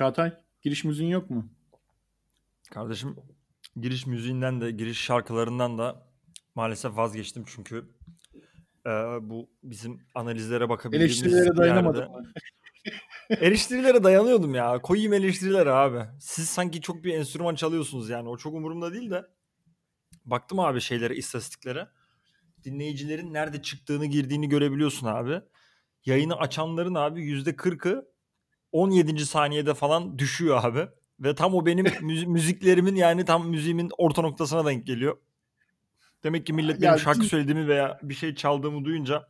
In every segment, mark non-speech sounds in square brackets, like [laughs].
Çağatay giriş müziğin yok mu? Kardeşim giriş müziğinden de giriş şarkılarından da maalesef vazgeçtim çünkü e, bu bizim analizlere bakabildiğimiz Eleştirilere dayanamadım. [laughs] Eleştirilere dayanıyordum ya. Koyayım eleştiriler abi. Siz sanki çok bir enstrüman çalıyorsunuz yani. O çok umurumda değil de. Baktım abi şeylere, istatistiklere. Dinleyicilerin nerede çıktığını, girdiğini görebiliyorsun abi. Yayını açanların abi %40'ı 17. saniyede falan düşüyor abi. Ve tam o benim [laughs] müzi- müziklerimin yani tam müziğimin orta noktasına denk geliyor. Demek ki millet benim şarkı söylediğimi veya bir şey çaldığımı duyunca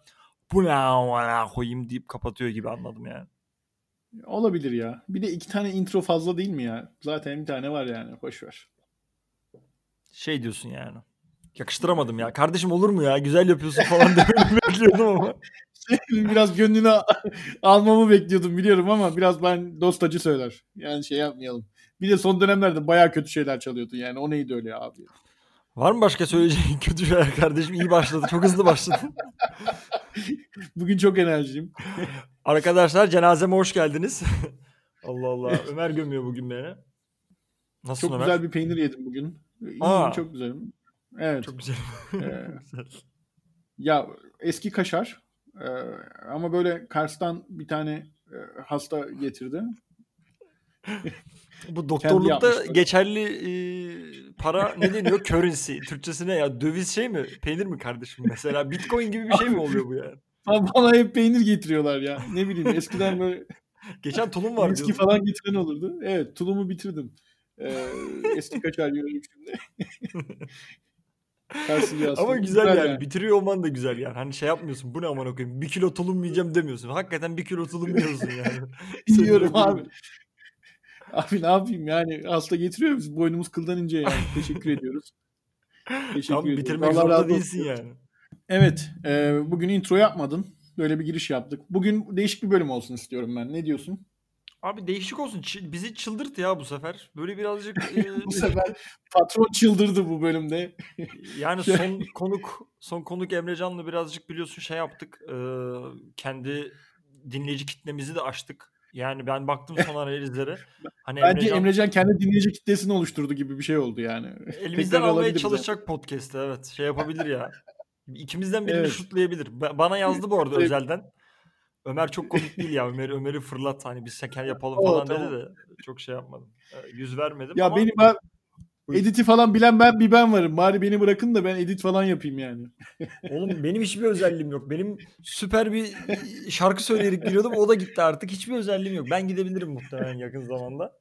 bu ne koyayım deyip kapatıyor gibi anladım yani. Olabilir ya. Bir de iki tane intro fazla değil mi ya? Zaten bir tane var yani. Boş ver. Şey diyorsun yani. Yakıştıramadım ya. Kardeşim olur mu ya? Güzel yapıyorsun falan [laughs] demeni bekliyordum ama. [laughs] biraz gönlünü almamı bekliyordum biliyorum ama biraz ben dostacı söyler. Yani şey yapmayalım. Bir de son dönemlerde bayağı kötü şeyler çalıyordu yani. O neydi öyle abi? Var mı başka söyleyeceğin [laughs] kötü şeyler kardeşim? İyi başladı. Çok hızlı başladı. [laughs] Bugün çok enerjiyim. Arkadaşlar cenazeme hoş geldiniz. Allah Allah. Ömer gömüyor bugün beni. Nasılsın Çok Ömer? güzel bir peynir yedim bugün. İyiyim, Aa. çok güzelim. Evet. Çok güzel. Ee, Güzel. Ya eski kaşar Ee, ama böyle Kars'tan bir tane e, hasta getirdi. [laughs] Bu doktorlukta geçerli e, para ne deniyor? Currency. Türkçesi ne ya? Döviz şey mi? Peynir mi kardeşim? Mesela bitcoin gibi bir şey mi oluyor bu yani? Bana bana hep peynir getiriyorlar ya. Ne bileyim eskiden böyle [laughs] Geçen tulum var viski falan getiren olurdu. Evet tulumu bitirdim. Ee, eski kaşar yiyorum şimdi. [laughs] Ama güzel, yani. Bitiriyor olman da güzel yani. Hani şey yapmıyorsun. Bu ne aman okuyayım. Bir kilo tulum yiyeceğim demiyorsun. Hakikaten bir kilo tulum yiyorsun yani. [laughs] Yiyorum abi. Abi ne yapayım yani hasta getiriyor biz boynumuz kıldan ince yani. Teşekkür ediyoruz. Teşekkür Tam ediyoruz. bitirmek Allah zorunda değilsin olsun. yani. Evet e, bugün intro yapmadın. Böyle bir giriş yaptık. Bugün değişik bir bölüm olsun istiyorum ben. Ne diyorsun? Abi değişik olsun. Ç- bizi çıldırt ya bu sefer. Böyle birazcık [laughs] e, Bu sefer patron çıldırdı bu bölümde. yani [laughs] son konuk son konuk Emrecan'la birazcık biliyorsun şey yaptık. e, kendi dinleyici kitlemizi de açtık. Yani ben baktım son analizlere. Hani Bence Emrecan, Emrecan kendi dinleyici kitlesini oluşturdu gibi bir şey oldu yani. elimizden Tekrar almaya çalışacak podcast'ı evet. Şey yapabilir ya. [laughs] İkimizden birini Evet. şutlayabilir. Ba- Bana yazdı bu arada Evet. özelden. Ömer çok komik değil ya. Ömer'i Ömer'i fırlat hani biz seker yapalım [laughs] falan tamam. dedi de çok şey yapmadım. E, Yüz vermedim Ya ama benim ben editi falan bilen ben bir ben varım. Bari beni bırakın da ben edit falan yapayım yani. [laughs] Oğlum benim hiçbir özelliğim yok. Benim süper bir şarkı söyleyerek giriyordum. O da gitti artık. Hiçbir özelliğim yok. Ben gidebilirim muhtemelen yakın zamanda.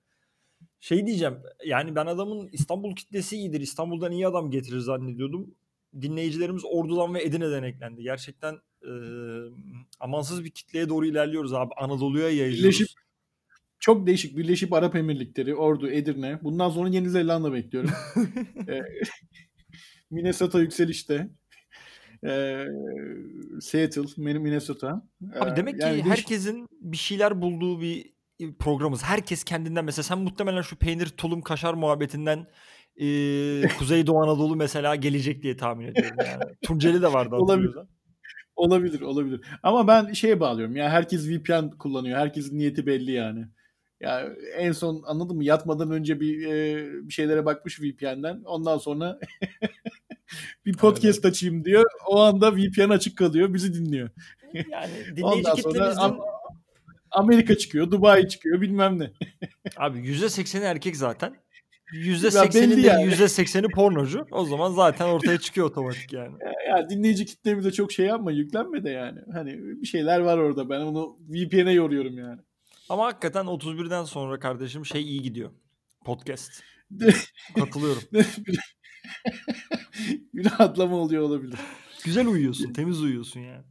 Şey diyeceğim. Yani ben adamın İstanbul kitlesi iyidir. İstanbul'dan iyi adam getirir zannediyordum. Dinleyicilerimiz Ordu'dan ve Edirne'den eklendi. Gerçekten e, amansız bir kitleye doğru ilerliyoruz abi. Anadolu'ya yayılıyoruz. Birleşip- Çok değişik. Birleşip Arap Emirlikleri, Ordu, Edirne. Bundan sonra Yeni Zelanda bekliyorum. [laughs] Minnesota yükselişte. Ee, Seattle, Minnesota. Abi demek ki yani değişik- herkesin bir şeyler bulduğu bir programız. Herkes kendinden mesela sen muhtemelen şu peynir tulum kaşar muhabbetinden eee [laughs] Kuzeydoğu Anadolu mesela gelecek diye tahmin ediyorum yani. [laughs] Tunceli de vardı Olabilir. Olabilir, olabilir. Ama ben şeye bağlıyorum. Ya herkes VPN kullanıyor. Herkesin niyeti belli yani. Ya en son anladın mı? Yatmadan önce bir e, bir şeylere bakmış VPN'den. Ondan sonra [laughs] bir podcast açayım diyor. O anda VPN açık kalıyor. Bizi dinliyor. Yani [laughs] dinleyici Ondan sonra Am- Amerika çıkıyor, Dubai çıkıyor, bilmem ne. abi %80'i erkek zaten. Belli %80'i de yani. %80'i pornocu. O zaman zaten ortaya çıkıyor otomatik yani. [laughs] Ya dinleyici kitlemize çok şey yapma, yüklenme de yani. Hani bir şeyler var orada. Ben onu VPN'e yoruyorum yani. Ama hakikaten 31'den sonra kardeşim şey iyi gidiyor. Podcast. [laughs] Katılıyorum. bir, [laughs] bir rahatlama oluyor olabilir. Güzel uyuyorsun, temiz uyuyorsun yani.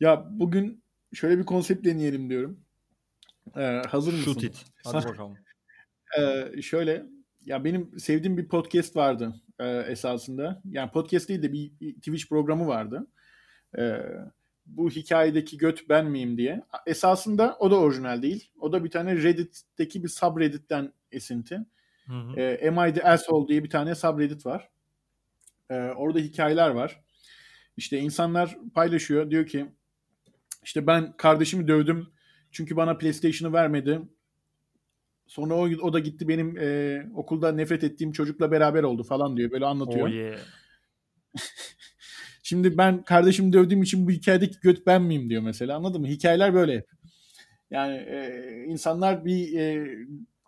Ya bugün şöyle bir konsept deneyelim diyorum. Ee, hazır mısın? Shoot it. Hadi bakalım. Şöyle ya benim sevdiğim bir podcast vardı e, esasında. Yani podcast değil de bir Twitch programı vardı. Ee, bu hikayedeki göt ben miyim diye. Esasında o da orijinal değil. O da bir tane Reddit'teki bir subreddit'ten esinti. Hı hı. E, Am I the Asshole diye bir tane subreddit var. E, orada hikayeler var. İşte insanlar paylaşıyor. Diyor ki işte ben kardeşimi dövdüm. Çünkü bana PlayStation'ı vermedi. Sonra o, o da gitti benim e, okulda nefret ettiğim çocukla beraber oldu falan diyor. Böyle anlatıyor. Oh yeah. [laughs] Şimdi ben kardeşimi dövdüğüm için bu hikayedeki göt ben miyim diyor mesela anladın mı? Hikayeler böyle hep. Yani e, insanlar bir e,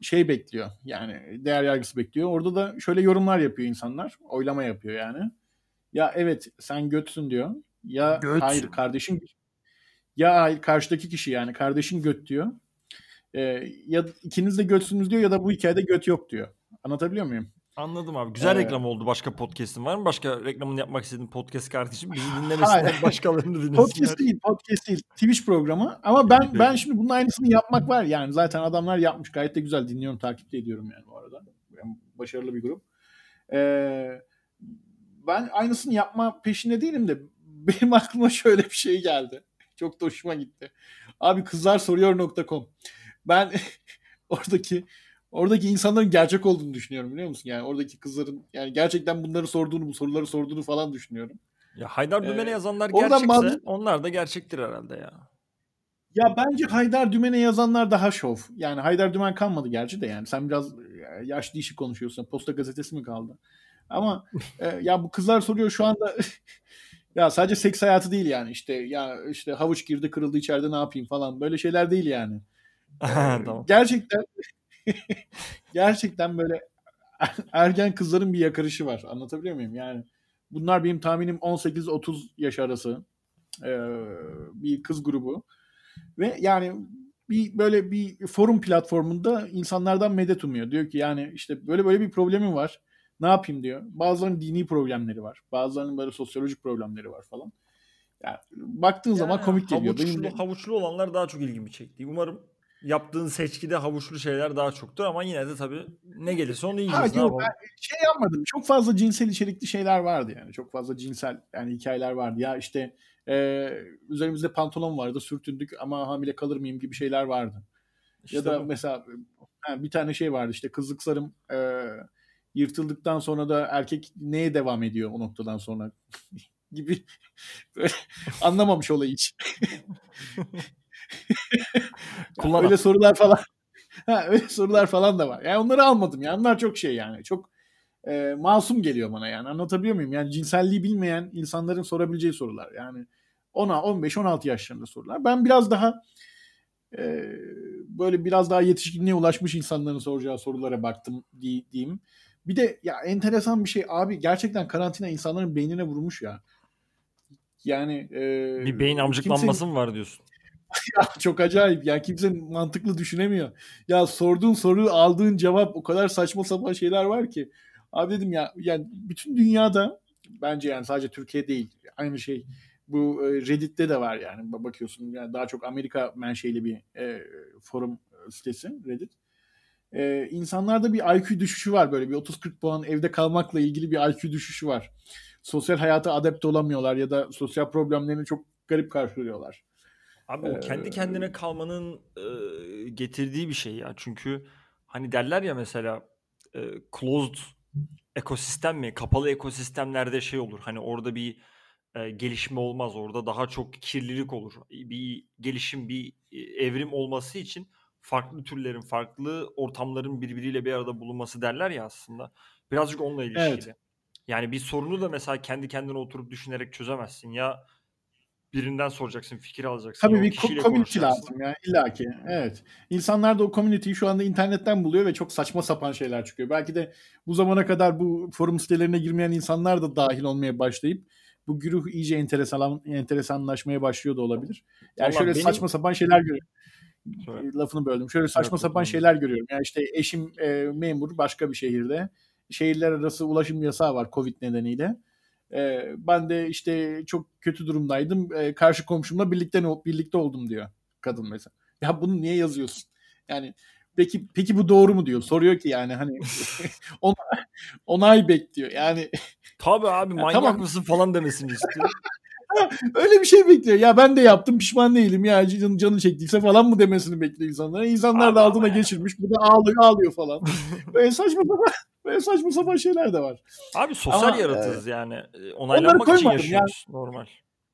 şey bekliyor. Yani değer yargısı bekliyor. Orada da şöyle yorumlar yapıyor insanlar. Oylama yapıyor yani. Ya evet sen götsün diyor. Ya Göt. hayır kardeşin ya hayır karşıdaki kişi yani kardeşin göt diyor. E, ya ikiniz de götsünüz diyor ya da bu hikayede göt yok diyor. Anlatabiliyor muyum? Anladım abi. Güzel Ee, reklam oldu başka podcast'in. Var mı başka reklamını yapmak istediğin podcast kardeşim? Bizi dinlemesinler, başkalarını dinlesinler. Podcast değil, podcast değil. Twitch programı. Ama ben Peki. ben şimdi bunun aynısını yapmak var yani. Zaten adamlar yapmış. Gayet de güzel dinliyorum, takip ediyorum yani bu arada. Yani başarılı bir grup. Ee, ben aynısını yapma peşinde değilim de benim aklıma şöyle bir şey geldi. Çok da hoşuma gitti. Abi kızlarsoruyor.com. Ben [laughs] oradaki oradaki insanların gerçek olduğunu düşünüyorum biliyor musun? Yani oradaki kızların yani gerçekten bunları sorduğunu, bu soruları sorduğunu falan düşünüyorum. Ya Haydar Ee, Dümen'e yazanlar oradan gerçekse bazı- onlar da gerçektir herhalde ya. Ya bence Haydar Dümen'e yazanlar daha şov. Yani Haydar Dümen kalmadı gerçi de yani. Sen biraz yaşlı işi konuşuyorsun. Posta gazetesi mi kaldı? Ama e, ya bu kızlar soruyor şu anda [laughs] ya sadece seks hayatı değil yani işte ya işte havuç girdi kırıldı içeride ne yapayım falan böyle şeyler değil yani. Ee, [laughs] tamam. Gerçekten [laughs] gerçekten böyle ergen kızların bir yakarışı var. Anlatabiliyor muyum? Yani bunlar benim tahminim 18-30 yaş arası e, bir kız grubu. Ve yani bir böyle bir forum platformunda insanlardan medet umuyor. Diyor ki yani işte böyle böyle bir problemim var. Ne yapayım diyor. Bazılarının dini problemleri var. Bazılarının böyle sosyolojik problemleri var falan. Yani baktığın zaman Yani komik geliyor. Havuçlu, Benim de- havuçlu olanlar daha çok ilgimi çekti. Umarım yaptığın seçkide havuçlu şeyler daha çoktur ama yine de tabii ne gelirse onu Ha, yiyeceğiz. ne yok, ben şey yapmadım. Çok fazla cinsel içerikli şeyler vardı yani. Çok fazla cinsel yani hikayeler vardı. Ya işte e, üzerimizde pantolon vardı sürtündük ama hamile kalır mıyım gibi şeyler vardı. İşte ya da bu. mesela ha, bir tane şey vardı işte kızlık sarım e, yırtıldıktan sonra da erkek neye devam ediyor o noktadan sonra [laughs] gibi böyle anlamamış olayı hiç. [laughs] [laughs] Kullanan. öyle sorular falan. [laughs] ha, öyle sorular falan da var. Yani onları almadım. Yani onlar çok şey yani. Çok e, masum geliyor bana yani. Anlatabiliyor muyum? Yani cinselliği bilmeyen insanların sorabileceği sorular. Yani 10'a 15 16 yaşlarında sorular. Ben biraz daha e, böyle biraz daha yetişkinliğe ulaşmış insanların soracağı sorulara baktım di- diyeyim. Bir de ya enteresan bir şey abi gerçekten karantina insanların beynine vurmuş ya. Yani e, Bir beyin amcıklanması mı var diyorsun? [laughs] ya çok acayip ya kimse mantıklı düşünemiyor. Ya sorduğun soru aldığın cevap o kadar saçma sapan şeyler var ki. Abi dedim ya yani bütün dünyada bence yani sadece Türkiye değil aynı şey bu e, Reddit'te de var yani bakıyorsun yani daha çok Amerika menşeli bir e, forum sitesi Reddit. E, insanlarda bir IQ düşüşü var böyle bir 30-40 puan evde kalmakla ilgili bir IQ düşüşü var. Sosyal hayata adapte olamıyorlar ya da sosyal problemlerini çok garip karşılıyorlar. Abi o kendi kendine kalmanın e, getirdiği bir şey ya. Çünkü hani derler ya mesela e, closed ekosistem mi? Kapalı ekosistemlerde şey olur. Hani orada bir e, gelişme olmaz. Orada daha çok kirlilik olur. Bir gelişim, bir evrim olması için farklı türlerin, farklı ortamların birbiriyle bir arada bulunması derler ya aslında. Birazcık onunla ilişkili. Evet. Yani bir sorunu da mesela kendi kendine oturup düşünerek çözemezsin. Ya birinden soracaksın, fikir alacaksın. Tabii bir co- community lazım yani illaki. Evet. İnsanlar da o community'yi şu anda internetten buluyor ve çok saçma sapan şeyler çıkıyor. Belki de bu zamana kadar bu forum sitelerine girmeyen insanlar da dahil olmaya başlayıp bu güruh iyice enteresan enteresanlaşmaya başlıyor da olabilir. Yani Vallahi şöyle benim- saçma sapan şeyler görüyorum. Söyle. Lafını böldüm. Şöyle saçma Evet, sapan şeyler görüyorum. Yani işte eşim e, memur başka bir şehirde. Şehirler arası ulaşım yasağı var Covid nedeniyle. E, ben de işte çok kötü durumdaydım. E, karşı komşumla birlikte birlikte oldum diyor kadın mesela. Ya bunu niye yazıyorsun? Yani peki peki bu doğru mu diyor. Soruyor ki yani hani [laughs] on, onay bekliyor. Yani Tabii abi manyak tamam. mısın falan demesini istiyor. [laughs] [laughs] öyle bir şey bekliyor. Ya ben de yaptım pişman değilim ya canı, canı çektiyse falan mı demesini bekliyor insanlar. İnsanlar da altına yani. geçirmiş. Bu da ağlıyor ağlıyor falan. [laughs] böyle saçma sapan böyle saçma sapan şeyler de var. Abi sosyal Ama, yaratığız yani. E, Onaylanmak için yaşıyoruz. Normal.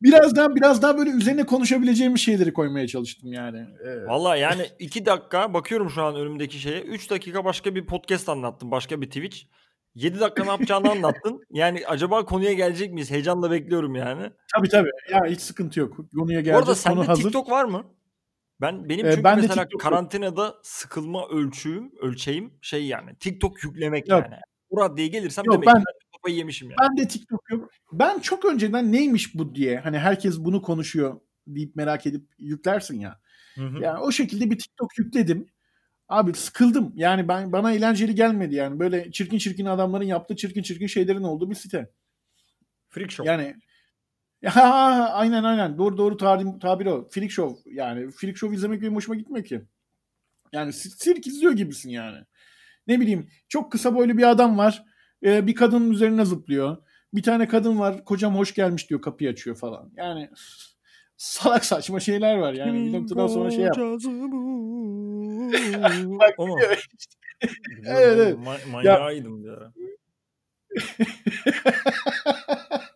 biraz daha biraz daha böyle üzerine konuşabileceğimiz şeyleri koymaya çalıştım yani. Ee, Valla yani 2 dakika bakıyorum şu an önümdeki şeye. 3 dakika başka bir podcast anlattın. Başka bir Twitch. 7 dakika ne yapacağını [laughs] anlattın. Yani acaba konuya gelecek miyiz? Heyecanla bekliyorum yani. tabii tabii. Ya hiç sıkıntı yok. Konuya geleceğiz. arada sende Konu hazır. TikTok var mı? Ben benim Ee, çünkü bende mesela TikTok yok. karantinada sıkılma ölçüğüm, ölçeğim şey yani TikTok yüklemek Yok. yani. Bu raddeye gelirsem Yok, demek ben- ki ben kafayı yemişim yani. Ben de TikTok yok. Ben çok önceden neymiş bu diye hani herkes bunu konuşuyor deyip merak edip yüklersin ya. Hı hı. Yani o şekilde bir TikTok yükledim. Abi sıkıldım. Yani ben bana eğlenceli gelmedi yani. Böyle çirkin çirkin adamların yaptığı çirkin çirkin şeylerin olduğu bir site. Freak Show. Yani ya, [laughs] aynen aynen. Doğru doğru tabir, tabir o. Freak Show. Yani Freak Show izlemek benim hoşuma gitmiyor ki. Yani sirk izliyor gibisin yani. Ne bileyim çok kısa boylu bir adam var. Ee, bir kadının üzerine zıplıyor. Bir tane kadın var. Kocam hoş gelmiş diyor kapıyı açıyor falan. Yani salak saçma şeyler var yani. Bir noktadan sonra şey yap. [laughs] Bak, o mu? biliyor. [laughs] Biliyorum Evet, evet. ma- manyağıydım bir ara. [laughs]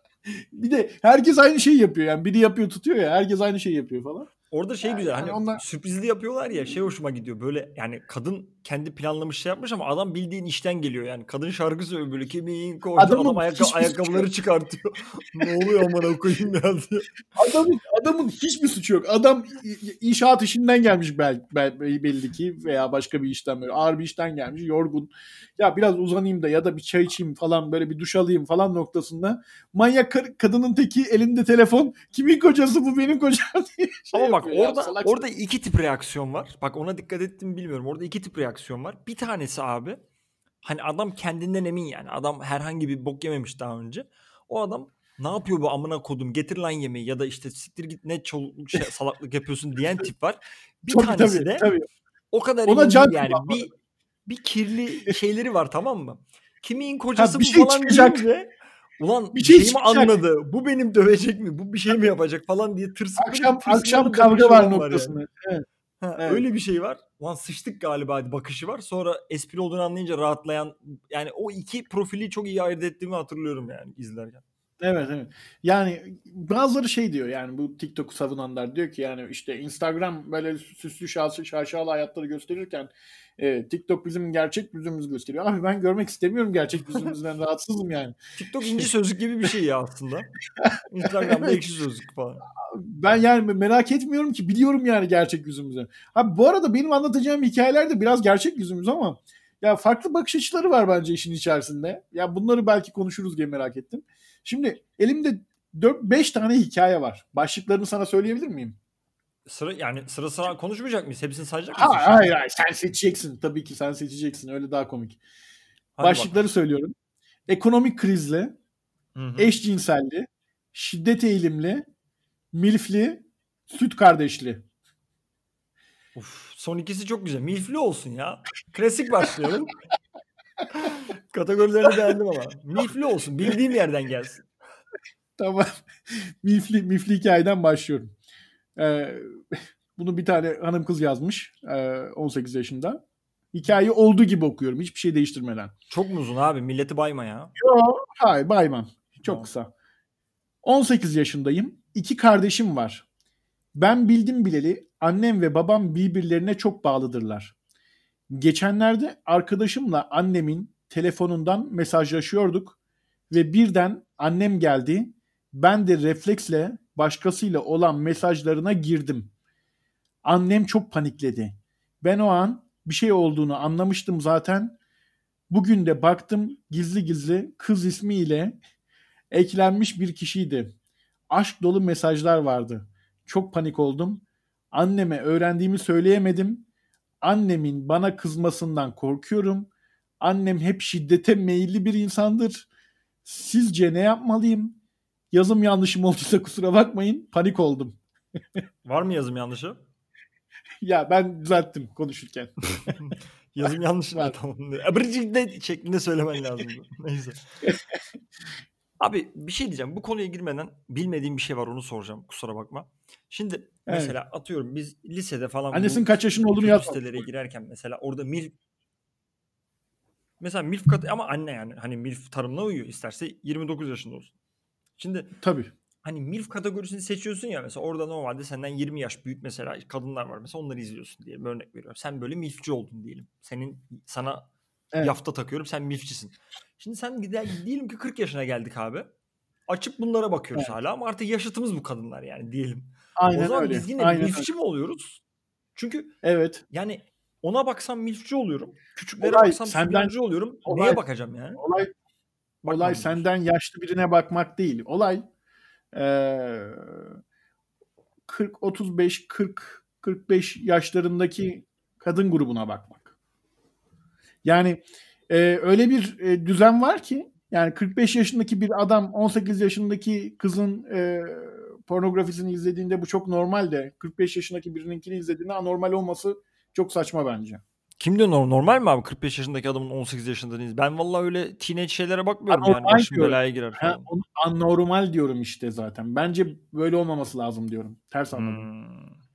bir de herkes aynı şeyi yapıyor yani. Biri yapıyor tutuyor ya. Herkes aynı şeyi yapıyor falan. Orada şey Yani güzel hani onlar- sürprizli yapıyorlar ya şey hoşuma gidiyor böyle yani kadın kendi planlamış şey yapmış ama adam bildiğin işten geliyor. Yani kadın şarkı söylüyor böyle kimin koydu Adamın adam ayakka- suçu ayakkabıları çıkartıyor. [laughs] Ne oluyor amına koyayım ya? diyor. Adamın, adamın hiçbir suçu yok. Adam inşaat işinden gelmiş bel, bel- belli ki veya başka bir işten böyle ağır bir işten gelmiş yorgun. Ya biraz uzanayım da ya da bir çay içeyim falan böyle bir duş alayım falan noktasında manyak kadının teki elinde telefon. Kimin kocası bu? Benim kocam? [laughs] diye şey ama bak ya, orada salak orada iki tip reaksiyon var. Bak ona dikkat ettim bilmiyorum. Orada iki tip reaksiyon var. Bir tanesi abi hani adam kendinden emin yani. Adam herhangi bir bok yememiş daha önce. O adam ne yapıyor bu amına kodum? Getir lan yemeği ya da işte siktir git ne çoluk şey, [laughs] salaklık yapıyorsun diyen tip var. Bir Tabii, tanesi tabii, de tabii. O kadar Ona emin can yani. Bir bir kirli şeyleri var tamam mı? Kimin [laughs] kocası bir bu şey falan çıkacak. deyince ulan bir şey şey, mi çıkacak. anladı? Bu benim dövecek mi? Bu bir şey mi yapacak falan diye tırsıp Akşam akşam kavga var olan yani. noktasında. Evet. Ha, Evet. Öyle bir şey var. Ulan sıçtık galiba bakışı var. Sonra espri olduğunu anlayınca rahatlayan yani o iki profili çok iyi ayırt ettiğimi hatırlıyorum yani izlerken. Evet evet. Yani bazıları şey diyor yani bu TikTok'u savunanlar diyor ki yani işte Instagram böyle süslü şahsı şaşalı hayatları gösterirken e, TikTok bizim gerçek yüzümüzü gösteriyor. Abi ben görmek istemiyorum gerçek yüzümüzden [laughs] rahatsızım yani. TikTok inci sözlük gibi bir şey ya aslında. Instagram'da ekşi sözlük falan. Ben yani merak etmiyorum ki biliyorum yani gerçek yüzümüzü. Abi bu arada benim anlatacağım hikayeler de biraz gerçek yüzümüz ama ya farklı bakış açıları var bence işin içerisinde. Ya bunları belki konuşuruz diye merak ettim. Şimdi elimde 4-5 tane hikaye var. Başlıklarını sana söyleyebilir miyim? Sıra yani sıra sıra konuşmayacak mıyız? Hepsini sayacak mısın? Hayır hayır hayır sen seçeceksin. Tabii ki sen seçeceksin. Öyle daha komik. Hadi Başlıkları söylüyorum. Ekonomik krizli, bakalım. Hı hı. eşcinselli, şiddet eğilimli, milfli, süt kardeşli. Uf, son ikisi çok güzel. Milfli olsun ya. Klasik başlayalım. [laughs] [laughs] Kategorilerini beğendim ama. Milfli olsun. Bildiğim yerden gelsin. Tamam. mifli, mifli hikayeden başlıyorum. Ee, bunu bir tane hanım kız yazmış. ee, 18 yaşında. Hikayeyi olduğu gibi okuyorum. Hiçbir şey değiştirmeden. Çok mu uzun abi? Milleti bayma ya. Yo, hayır baymam. Çok Tamam. kısa. 18 yaşındayım. İki kardeşim var. Ben bildim bileli annem ve babam birbirlerine çok bağlıdırlar. Geçenlerde arkadaşımla annemin telefonundan mesajlaşıyorduk ve birden annem geldi. Ben de refleksle başkasıyla olan mesajlarına girdim. Annem çok panikledi. Ben o an bir şey olduğunu anlamıştım zaten. Bugün de baktım gizli gizli kız ismiyle eklenmiş bir kişiydi. Aşk dolu mesajlar vardı. Çok panik oldum. Anneme öğrendiğimi söyleyemedim. Annemin bana kızmasından korkuyorum. Annem hep şiddete meyilli bir insandır. Sizce ne yapmalıyım? Yazım yanlışım olduysa kusura bakmayın. Panik oldum. [laughs] Var mı yazım yanlışı? [laughs] Ya ben düzelttim konuşurken. [laughs] Yazım yanlış mı? Var. tamam. Abırcıkta şeklinde söylemen lazım. Neyse. Abi bir şey diyeceğim. Bu konuya girmeden bilmediğim bir şey var onu soracağım. Kusura bakma. Şimdi mesela atıyorum biz lisede falan Annesinin kaç yaşında olduğunu yazma. sitelere girerken mesela orada milf mesela milf kat ama anne yani hani milf tarımına uyuyor isterse 29 yaşında olsun. Şimdi Tabii. hani MILF kategorisini seçiyorsun ya mesela orada normalde senden 20 yaş büyük mesela kadınlar var mesela onları izliyorsun diye örnek veriyorum. Sen böyle MILF'ci oldun diyelim. Senin sana Evet. yafta takıyorum sen MILF'cisin. Şimdi sen diyelim ki 40 yaşına geldik abi. Açıp bunlara bakıyoruz Evet. hala ama artık yaşıtımız bu kadınlar yani diyelim. Aynen o zaman öyle. biz yine Aynen MILF'ci mi oluyoruz? Çünkü Evet. yani ona baksam MILF'ci oluyorum. Küçüklere Olay baksam senden- oluyorum. olay- Neye bakacağım yani? Olay Bakmam olay senden yaşlı birine bakmak değil. Olay eee 40 35 40 45 yaşlarındaki kadın grubuna bakmak. Yani eee, öyle bir e, düzen var ki yani 45 yaşındaki bir adam 18 yaşındaki kızın eee, pornografisini izlediğinde bu çok normal de 45 yaşındaki birininkini izlediğinde anormal olması çok saçma bence. Kim diyor normal, mi abi 45 yaşındaki adamın 18 yaşında değil? Ben vallahi öyle teenage şeylere bakmıyorum yani. Anormal Başım diyorum. belaya girer Ha, falan. onu anormal diyorum işte zaten. Bence böyle olmaması lazım diyorum. Ters anladım. Hmm.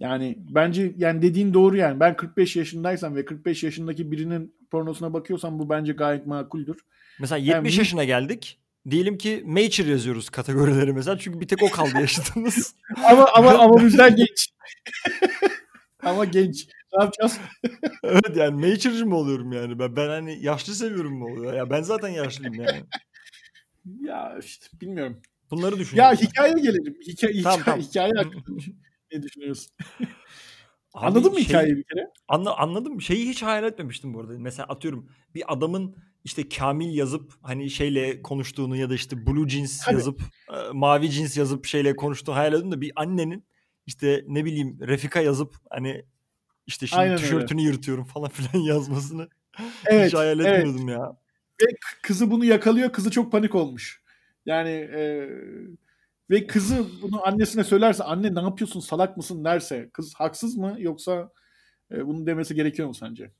Yani bence yani dediğin doğru yani. Ben 45 yaşındaysam ve 45 yaşındaki birinin pornosuna bakıyorsam bu bence gayet makuldür. Mesela Yani 70 mi- yaşına geldik. Diyelim ki Mature yazıyoruz kategorileri mesela. Çünkü bir tek o kaldı yaşadığımız. [laughs] Ama ama ama bizden genç. ama genç. Ne yapacağız? [laughs] evet yani Mature'cı mı oluyorum yani? Ben, ben hani yaşlı seviyorum mu oluyor? Ya ben zaten yaşlıyım yani. Ya işte bilmiyorum. Bunları Ya düşünüyorum. hikayeye gelelim. Hikaye, Tamam, hikaye, tamam. hikaye hakkında ne düşünüyorsun? Abi Anladın mı şey- hikayeyi bir kere? Anla, anladım. Şeyi hiç hayal etmemiştim bu arada. Mesela atıyorum bir adamın işte Kamil yazıp hani şeyle konuştuğunu ya da işte blue jeans Tabii. yazıp e, mavi jeans yazıp şeyle konuştuğunu hayal ettim de bir annenin işte ne bileyim Refika yazıp hani işte şimdi Aynen öyle. tişörtünü yırtıyorum falan [laughs] filan yazmasını Evet. hiç hayal evet. etmiyordum ya. Ve kızı bunu yakalıyor. Kızı çok panik olmuş. Yani e, ve kızı bunu annesine söylerse anne ne yapıyorsun salak mısın derse kız haksız mı yoksa e, bunu demesi gerekiyor mu sence?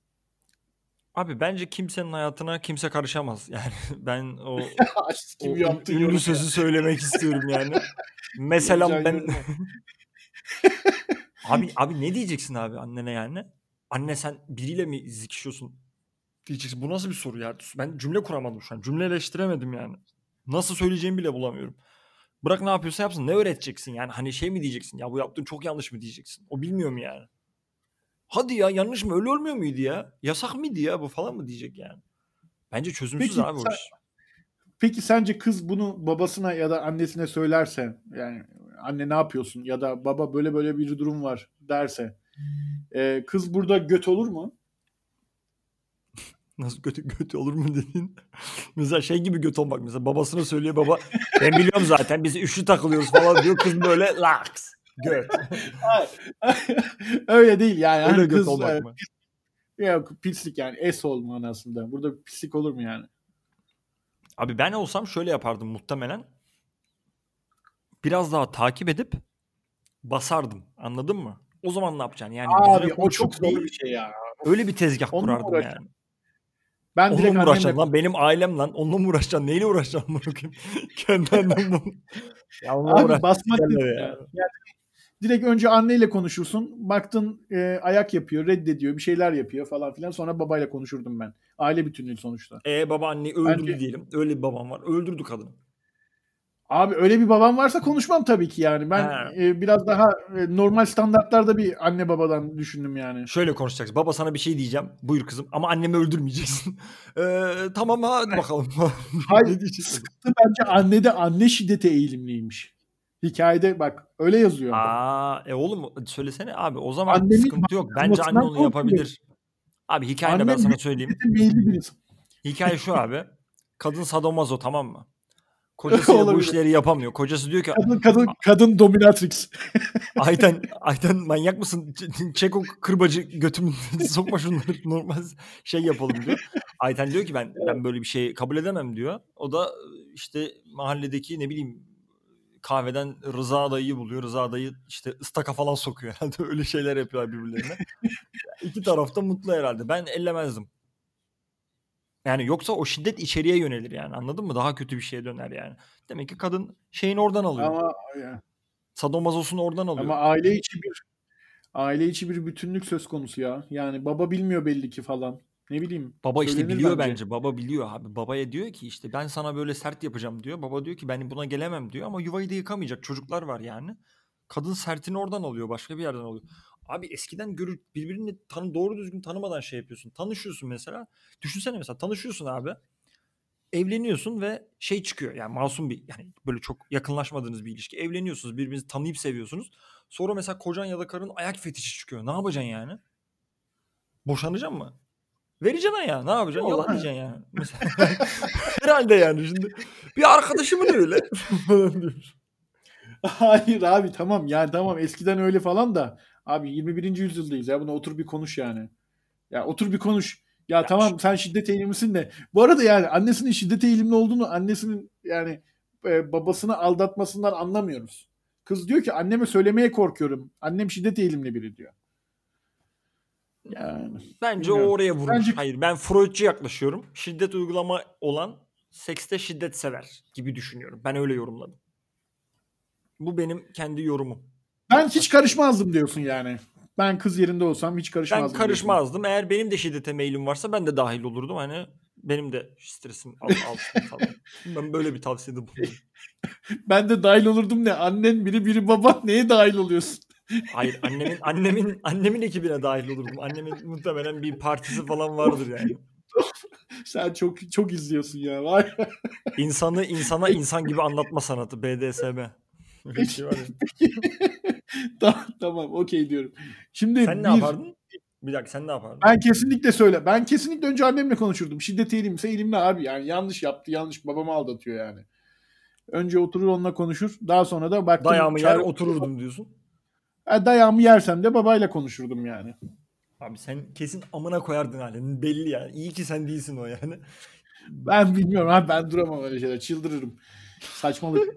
Abi bence kimsenin hayatına kimse karışamaz. [laughs] Yani ben o, [laughs] Kim o ünlü sözü söylemek istiyorum yani. [laughs] Mesela ben. Abi abi ne diyeceksin abi annene yani? Anne sen biriyle mi zikişiyorsun? Diyeceksin. Bu nasıl bir soru ya? Ben cümle kuramadım şu an. Cümleleştiremedim yani. Nasıl söyleyeceğimi bile bulamıyorum. Bırak ne yapıyorsa yapsın. Ne öğreteceksin yani? Hani şey mi diyeceksin? Ya bu yaptığın çok yanlış mı diyeceksin? O bilmiyor mu yani? Hadi ya yanlış mı? Öyle olmuyor muydu ya? Yasak mıydı ya bu falan mı diyecek yani? Bence çözümsüz Peki abi o iş. Peki sence kız bunu babasına ya da annesine söylerse yani anne ne yapıyorsun ya da baba böyle böyle bir durum var derse e, kız burada göt olur mu? Nasıl kötü kötü olur mu dedin? [laughs] mesela şey gibi göt olmak mesela babasına söylüyor baba ben biliyorum zaten biz üçlü takılıyoruz falan diyor kız böyle laks göt. [laughs] Öyle değil yani. Öyle Hani göt kız olmak mı? Yok pislik yani es olma manasında. Burada pislik olur mu yani? Abi ben olsam şöyle yapardım muhtemelen. Biraz daha takip edip basardım. Anladın mı? O zaman ne yapacaksın? Yani Abi o çok zor değil, bir şey ya. Öyle bir tezgah Onunla kurardım yani. Ben Onunla direkt uğraşacaksın lan? Benim ailem lan. Onunla mı uğraşacaksın? Neyle uğraşacaksın? bunu? [laughs] Kendi ya onunla Abi basmak ya. Yani direkt önce anneyle konuşursun. Baktın e, ayak yapıyor, reddediyor, bir şeyler yapıyor falan filan. Sonra babayla konuşurdum ben. Aile bütünlüğü sonuçta. E baba anneyi öldürdü Bence- diyelim. Öyle bir babam var. Öldürdü kadını. Abi öyle bir babam varsa konuşmam tabii ki yani. Ben Ha. e, biraz daha e, normal standartlarda bir anne babadan düşündüm yani. Şöyle konuşacaksın. Baba sana bir şey diyeceğim. Buyur kızım. Ama annemi öldürmeyeceksin. [laughs] Ee, tamam hadi bakalım. [laughs] Hayır, sıkıntı bence annede anne şiddete eğilimliymiş. Hikayede bak öyle yazıyor. Aa, e oğlum söylesene abi. O zaman Annemin sıkıntı yok. Bence anne onu yapabilir. Abi hikayede ben Annem sana bir- söyleyeyim. Hikaye şu abi. Kadın sadomazo tamam mı? Kocasıyla bu işleri yapamıyor. Kocası diyor ki Kadın, kadın, kadın dominatrix. [laughs] Ayten, Ayten manyak mısın? Çek o kırbacı götümü [laughs] sokma şunları normal şey yapalım diyor. Ayten diyor ki ben ben böyle bir şey kabul edemem diyor. O da işte mahalledeki ne bileyim kahveden Rıza dayıyı buluyor. Rıza dayı işte ıstaka falan sokuyor herhalde. [laughs] Öyle şeyler yapıyorlar birbirlerine. İki taraf da mutlu herhalde. Ben ellemezdim. Yani yoksa o şiddet içeriye yönelir yani anladın mı? Daha kötü bir şeye döner yani. Demek ki kadın şeyini oradan alıyor. Ama ya, Sadomazosunu oradan alıyor. ama aile içi bir aile içi bir bütünlük söz konusu ya. Yani baba bilmiyor belli ki falan. Ne bileyim. Baba işte biliyor bence. Baba biliyor abi. Babaya diyor ki işte ben sana böyle sert yapacağım diyor. Baba diyor ki ben buna gelemem diyor ama yuvayı da yıkamayacak çocuklar var yani. Kadın sertini oradan alıyor, başka bir yerden alıyor. Abi eskiden görür birbirini tanı doğru düzgün tanımadan şey yapıyorsun. Tanışıyorsun mesela. Düşünsene mesela tanışıyorsun abi. Evleniyorsun ve şey çıkıyor. Yani masum bir yani böyle çok yakınlaşmadığınız bir ilişki. Evleniyorsunuz, birbirinizi tanıyıp seviyorsunuz. Sonra mesela kocan ya da karın ayak fetişi çıkıyor. Ne yapacaksın yani? Boşanacaksın mı? Vereceksin ya. Ne yapacaksın? Diyeceksin yani. Mesela, [laughs] herhalde yani şimdi. Bir arkadaşımın öyle. [laughs] Hayır abi tamam yani tamam eskiden öyle falan da abi 21. yüzyıldayız ya buna otur bir konuş yani. Ya otur bir konuş. Ya, tamam sen şiddet eğilimlisin de. Bu arada yani annesinin şiddet eğilimli olduğunu annesinin yani e, babasını aldatmasından anlamıyoruz. Kız diyor ki anneme söylemeye korkuyorum. Annem şiddet eğilimli biri diyor. Yani Bence Bilmiyorum. o oraya vurmuş. Bence- Hayır ben Freudcu yaklaşıyorum. Şiddet uygulama olan sekste şiddet sever gibi düşünüyorum. Ben öyle yorumladım. Bu benim kendi yorumum. Ben hiç karışmazdım diyorsun yani. Ben kız yerinde olsam hiç Ben karışmazdım. diyorsun. karışmazdım. Eğer benim de şiddete meylim varsa ben de dahil olurdum. Hani benim de stresim al, [laughs] alsın falan. Ben böyle bir tavsiyede bulundum. [laughs] Ben de dahil olurdum ne? Annen biri biri baban neye dahil oluyorsun? [laughs] Hayır annemin annemin annemin ekibine dahil olurdum. Annemin muhtemelen bir partisi falan vardır yani. Sen çok çok izliyorsun ya. Var. ya. İnsanı insana insan gibi anlatma sanatı BDSM. Öyle bir şey var ya. [laughs] tamam tamam okey diyorum. Şimdi Sen ne bir- yapardın? Bir dakika sen ne yapardın? Ben kesinlikle söyle. Ben kesinlikle önce annemle konuşurdum. Şiddet eğilimse eğilimli abi. Yani yanlış yaptı yanlış babamı aldatıyor yani. Önce oturur onunla konuşur. Daha sonra da baktım. Dayağımı yer otururdum diyorsun. Ha, Dayağımı yersem de babayla konuşurdum yani. Abi sen kesin amına koyardın halini belli yani. İyi ki sen değilsin o yani. Ben bilmiyorum abi ben duramam öyle şeyler. Çıldırırım. Saçmalık.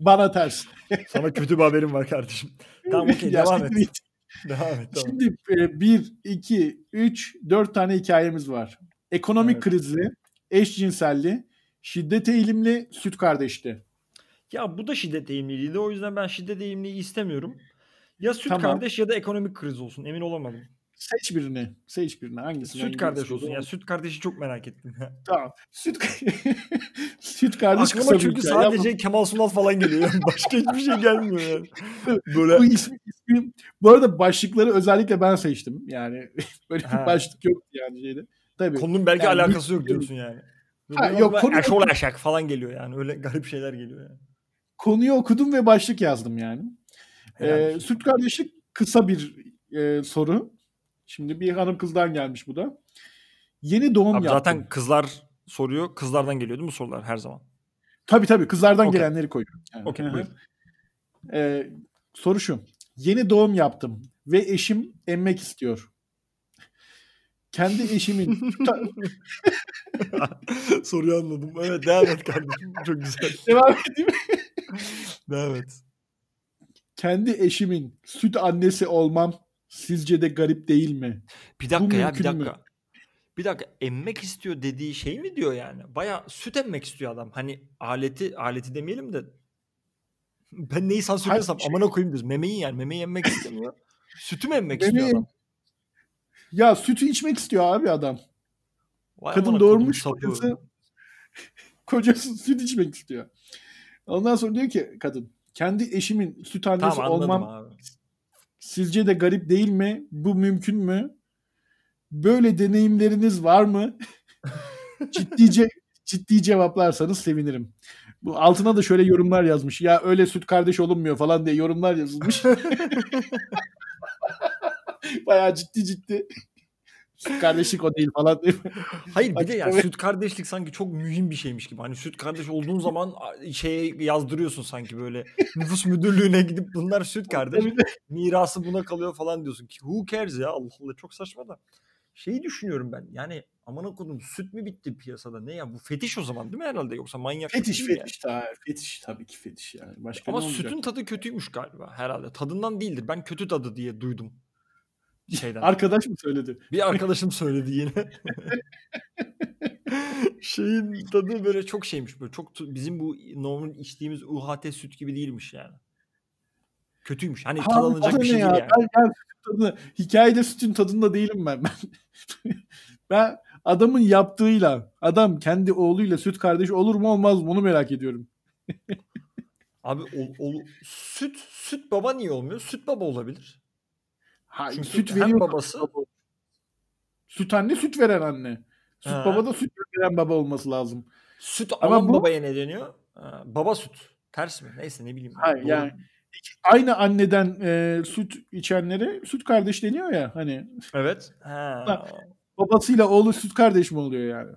Bana ters. Sana kötü bir haberim var kardeşim. Tamam okey devam et. git. Devam et tamam. Şimdi e, bir, iki, üç, dört tane hikayemiz var. Ekonomik Evet. krizli, eşcinselli, şiddet eğilimli, süt kardeşti. Ya bu da şiddet eğimliliğiydi. O yüzden ben şiddet eğimliliği istemiyorum. Ya süt Tamam. kardeş ya da ekonomik kriz olsun. Emin olamadım. Seç birini. Seç birini. Hangisi? Süt kardeş olsun. Ya süt kardeşi çok merak ettim. [laughs] Tamam. Süt, [laughs] süt kardeş Aklıma kısa bir çünkü sadece Kemal Sunal falan geliyor. [laughs] Başka hiçbir şey gelmiyor yani. bu Böyle ismi, ismi- bu arada başlıkları özellikle ben seçtim. Yani böyle bir Ha. başlık yoktu yani şeyde. Tabii. konunun belki Yani alakası yok bir- diyorsun yani. Ha, yok, aklıma konu- eşol eşek falan geliyor yani. Öyle garip şeyler geliyor yani. Konuyu okudum ve başlık yazdım yani. Ee, süt kardeşlik kısa bir e, soru. Şimdi bir hanım kızdan gelmiş bu da. Yeni doğum Abi yaptım. zaten kızlar soruyor. Kızlardan geliyor değil mi bu sorular her zaman? Tabii tabii kızlardan Okey. gelenleri koyuyorum. Yani. Buyur. Ee, soru şu. Yeni doğum yaptım ve eşim emmek istiyor. Kendi eşimin [laughs] [laughs] Soruyu anladım. Evet devam et kardeşim. Çok güzel. devam edeyim. [laughs] Devam et. Kendi eşimin süt annesi olmam sizce de garip değil mi? Bir dakika ya bir mü? dakika. Bir dakika emmek istiyor dediği şey mi diyor yani? Baya süt emmek istiyor adam. Hani aleti aleti demeyelim de ben neyi sansürlüyorsam Hayır, amına koyayım diyoruz. Memeyi yani. Memeyi emmek istemiyor. [laughs] Sütü mü emmek Memeyi- istiyor adam? Ya sütü içmek istiyor abi adam. Vay Kadın doğurmuş kocası, [laughs] kocası süt içmek istiyor. Ondan sonra diyor ki kadın kendi eşimin süt annesi Tamam olmam abi. Sizce de garip değil mi? Bu mümkün mü? Böyle deneyimleriniz var mı? [laughs] Ciddice ciddi cevaplarsanız sevinirim. Bu altına da şöyle yorumlar yazmış. Ya öyle süt kardeş olunmuyor falan diye yorumlar yazılmış. [laughs] Bayağı ciddi ciddi. Süt kardeşlik o değil falan diye. [laughs] Hayır bir de ya Açıklama- süt kardeşlik sanki çok mühim bir şeymiş gibi. Hani süt kardeş olduğun zaman şeye yazdırıyorsun sanki böyle nüfus müdürlüğüne gidip bunlar süt kardeş. Tabii de- mirası buna kalıyor falan diyorsun ki who cares ya Allah Allah çok saçma da. Şeyi düşünüyorum ben yani aman okudum süt mü bitti piyasada ne ya bu fetiş o zaman değil mi herhalde yoksa manyak Fetiş değil mi fetiş ta, fetiş tabii ki fetiş yani. Başka Ama sütün tadı kötüymüş galiba herhalde tadından değildir ben kötü tadı diye duydum şeyden. Arkadaş mı söyledi? Bir arkadaşım söyledi yine. [laughs] Şeyin tadı böyle çok şeymiş böyle çok bizim bu normal içtiğimiz UHT süt gibi değilmiş yani. Kötüymüş. Hani Ha, tadanacak o da bir şey ne değil ya? yani. Ben, ben sütün tadı- hikayede sütün tadında değilim ben. Ben, [laughs] ben adamın yaptığıyla adam kendi oğluyla süt kardeş olur mu olmaz mı onu merak ediyorum. Abi ol, ol- süt süt baba niye olmuyor? Süt baba olabilir. Ha, Çünkü süt veriyor. babası Süt anne süt veren anne. Süt Ha. baba da süt veren baba olması lazım. süt Ama alan bu- babaya ne deniyor? Ha, baba süt. Ters mi? Neyse ne bileyim. Hayır, Doğru. yani Aynı anneden e, süt içenlere süt kardeş deniyor ya hani Evet. Ha. babasıyla oğlu süt kardeş mi oluyor yani?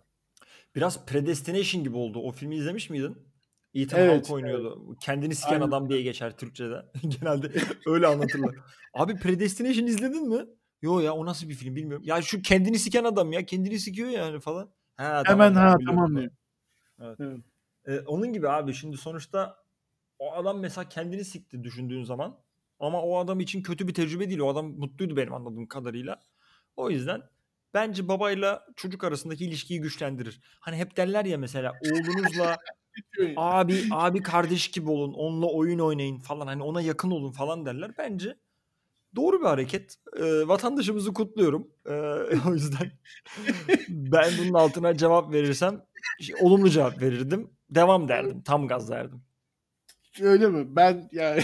Biraz Predestination gibi oldu. O filmi izlemiş miydin? Ethan Evet, Hawke oynuyordu. Kendini siken Aynen. adam diye geçer Türkçe'de. [laughs] Genelde öyle anlatırlar. Abi Predestination izledin mi? Yo ya o nasıl bir film bilmiyorum. Ya şu kendini siken adam ya. Kendini sikiyor yani falan. Ha, Hemen ha biliyorum tamam diyor. Evet. Evet. Ee, onun gibi abi şimdi sonuçta o adam mesela kendini sikti düşündüğün zaman ama o adam için kötü bir tecrübe değil. O adam mutluydu benim anladığım kadarıyla. O yüzden bence babayla çocuk arasındaki ilişkiyi güçlendirir. Hani hep derler ya mesela oğlunuzla abi [laughs] abi kardeş gibi olun. Onunla oyun oynayın falan. Hani ona yakın olun falan derler. Bence doğru bir hareket. Ee, vatandaşımızı kutluyorum. Ee, [laughs] o yüzden [laughs] ben bunun altına cevap verirsem şey, olumlu cevap verirdim. Devam derdim. Tam gaz derdim. Öyle mi? Ben yani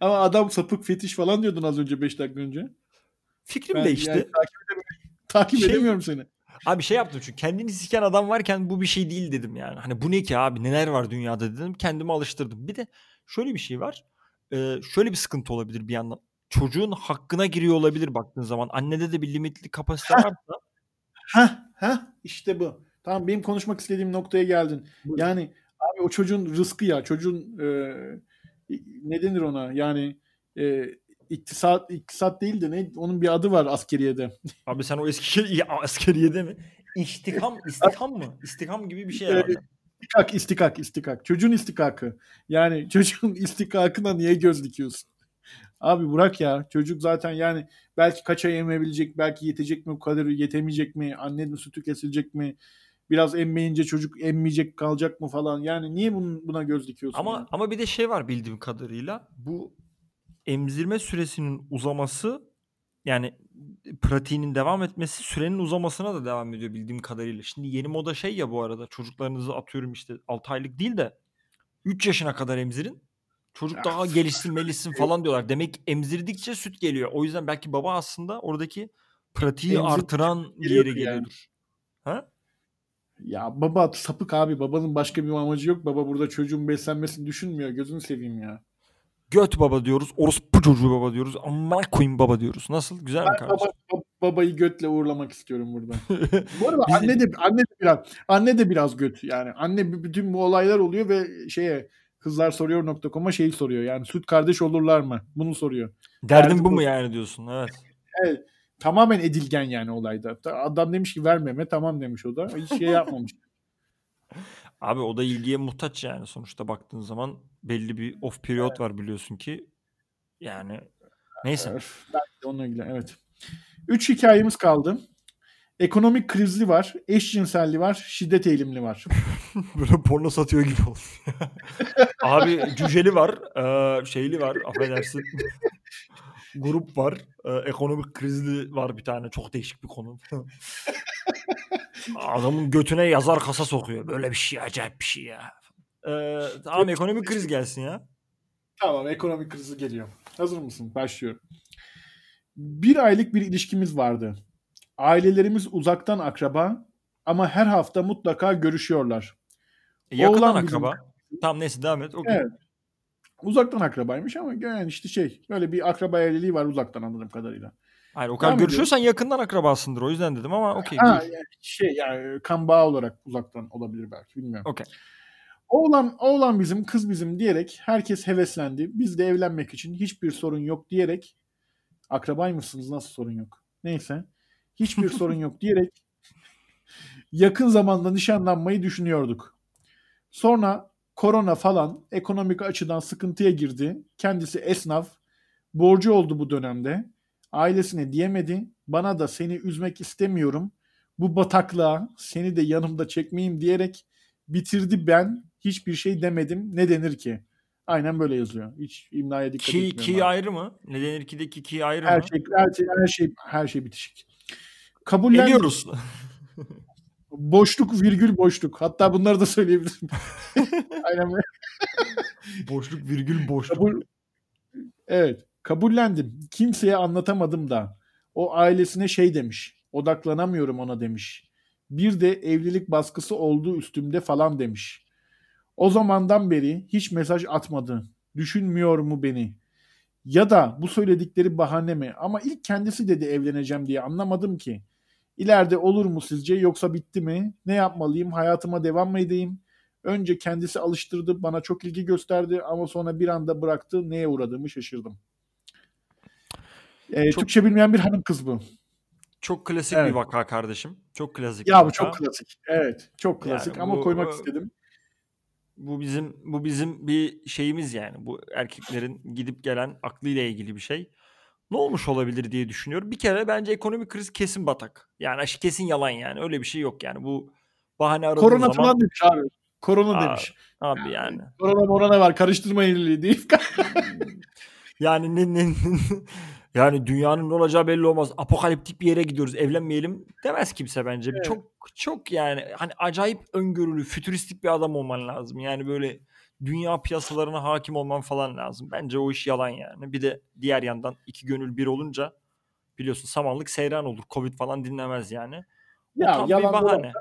ama adam sapık fetiş falan diyordun az önce 5 dakika önce. Fikrim Ben değişti. yani takip edemiyorum, takip Şey- edemiyorum seni. Abi şey yaptım çünkü kendini siken adam varken bu bir şey değil dedim yani. Hani bu ne ki abi neler var dünyada dedim. Kendimi alıştırdım. Bir de şöyle bir şey var. Ee, şöyle bir sıkıntı olabilir bir yandan. Çocuğun hakkına giriyor olabilir baktığın zaman. Annede de bir limitli kapasite varsa. Ha ha işte bu. Tamam benim konuşmak istediğim noktaya geldin. Buyurun. Yani abi o çocuğun rızkı ya. Çocuğun e, ne denir ona? Yani e, iktisat iktisat değil de ne? Onun bir adı var askeriyede. Abi sen o eski ya, askeriyede mi? İstikam, [laughs] istikam mı? İstikam gibi bir şey herhalde. İstikak, istikak, istikak. Çocuğun istikakı. Yani [laughs] çocuğun istikakına niye göz dikiyorsun? Abi bırak ya. Çocuk zaten yani belki kaç ay emebilecek, belki yetecek mi bu kadar, yetemeyecek mi, annenin sütü kesilecek mi? Biraz emmeyince çocuk emmeyecek kalacak mı falan. Yani niye bunun, buna göz dikiyorsun? Ama ya? ama bir de şey var bildiğim kadarıyla. Bu emzirme süresinin uzaması yani pratiğinin devam etmesi sürenin uzamasına da devam ediyor bildiğim kadarıyla. Şimdi yeni moda şey ya bu arada çocuklarınızı atıyorum işte 6 aylık değil de 3 yaşına kadar emzirin. Çocuk daha gelişsin melişsin falan [laughs] diyorlar. Demek emzirdikçe süt geliyor. O yüzden belki baba aslında oradaki pratiği Emzirdikçe artıran yere yani. geliyordur. Ha? Ya baba sapık abi. Babanın başka bir amacı yok. Baba burada çocuğun beslenmesini düşünmüyor. Gözünü seveyim ya. Göt baba diyoruz. Orospu çocuğu baba diyoruz. Amına koyayım baba diyoruz. Nasıl? Güzel mi Ben kardeşim? baba, bab- babayı götle uğurlamak istiyorum burada. [laughs] Bu arada Biz anne de anne de biraz anne de biraz göt yani. Anne b- bütün bu olaylar oluyor ve şeye kızlar soruyor.com'a şeyi soruyor. Yani süt kardeş olurlar mı? Bunu soruyor. Derdim Derdi bu mu yani diyorsun? Evet. Evet. Tamamen edilgen yani olayda. Ta- Adam demiş ki vermeme tamam demiş o da. Hiç şey yapmamış. [laughs] Abi o da ilgiye muhtaç yani sonuçta baktığın zaman belli bir off periyot var biliyorsun ki. Yani neyse. Öf, belki de onunla ilgili evet. Üç hikayemiz kaldı. Ekonomik krizli var, eşcinselli var, şiddet eğilimli var. [laughs] Böyle porno satıyor gibi oldu. Abi cüceli var, eee, şeyli var, affedersin. [laughs] Grup var, eee, ekonomik krizli var bir tane. Çok değişik bir konu. [laughs] Adamın götüne yazar kasa sokuyor. Böyle bir şey acayip bir şey ya. Eee, tamam ekonomik kriz gelsin ya. Tamam ekonomik krizi geliyor. Hazır mısın? Başlıyorum. Bir aylık bir ilişkimiz vardı. Ailelerimiz uzaktan akraba ama her hafta mutlaka görüşüyorlar. E, Yakından Oğlan bizim- akraba. Tamam neyse devam et. Okey. Evet. Uzaktan akrabaymış ama yani işte şey böyle bir akraba evliliği var uzaktan anladığım kadarıyla. Hayır o kadar görüşüyorsan yakından akrabasındır o yüzden dedim ama okey. Ha, yani şey yani kan bağı olarak uzaktan olabilir belki bilmiyorum. Okey. Oğlan, oğlan bizim, kız bizim diyerek herkes heveslendi. Biz de evlenmek için hiçbir sorun yok diyerek akrabay mısınız nasıl sorun yok? Neyse. Hiçbir [laughs] sorun yok diyerek yakın zamanda nişanlanmayı düşünüyorduk. Sonra korona falan ekonomik açıdan sıkıntıya girdi. Kendisi esnaf. Borcu oldu bu dönemde. Ailesine diyemedi. Bana da seni üzmek istemiyorum. Bu bataklığa seni de yanımda çekmeyeyim diyerek bitirdi ben. Hiçbir şey demedim. Ne denir ki? Aynen böyle yazıyor. Hiç imlaya dikkat Ki, etmiyorum. ki abi. ayrı mı? Neden Erki'deki ki ayrı Her mı? şey her şey her şey her şey bitişik. Kabullendim. Eliyoruz. [laughs] Boşluk virgül boşluk. Hatta bunları da söyleyebilirim. [laughs] Aynen böyle. boşluk virgül boşluk. Kabul Evet, kabullendim. Kimseye anlatamadım da. O ailesine şey demiş. Odaklanamıyorum ona demiş. Bir de evlilik baskısı olduğu üstümde falan demiş. O zamandan beri hiç mesaj atmadı. Düşünmüyor mu beni? Ya da bu söyledikleri bahane mi? Ama ilk kendisi dedi evleneceğim diye anlamadım ki. İleride olur mu sizce yoksa bitti mi? Ne yapmalıyım? Hayatıma devam mı edeyim? Önce kendisi alıştırdı, bana çok ilgi gösterdi ama sonra bir anda bıraktı. Neye uğradığımı şaşırdım. Ee, Çok- Türkçe bilmeyen bir hanım kız bu. Çok klasik Evet. bir vaka kardeşim. Çok klasik. Ya bu vaka. çok klasik. Evet, çok klasik Yani ama bu- koymak bu- istedim. Bu bizim bu bizim bir şeyimiz yani. Bu erkeklerin gidip gelen aklıyla ilgili bir şey. Ne olmuş olabilir diye düşünüyorum. Bir kere bence ekonomik kriz kesin batak. Yani kesin yalan yani. Öyle bir şey yok yani. Bu bahane aradığın Korona zaman falan demiş abi. Korona Aa, demiş. abi yani. [laughs] Korona morona var karıştırmayın iyiliği deyip. [laughs] yani ne, ne, [laughs] yani dünyanın ne olacağı belli olmaz. Apokaliptik bir yere gidiyoruz. Evlenmeyelim demez kimse bence. Evet. Çok çok yani hani acayip öngörülü, fütüristik bir adam olman lazım. Yani böyle dünya piyasalarına hakim olman falan lazım. Bence o iş yalan yani. Bir de diğer yandan iki gönül bir olunca biliyorsun samanlık seyran olur. Covid falan dinlemez yani. O ya tam bir yalan dolan bahane.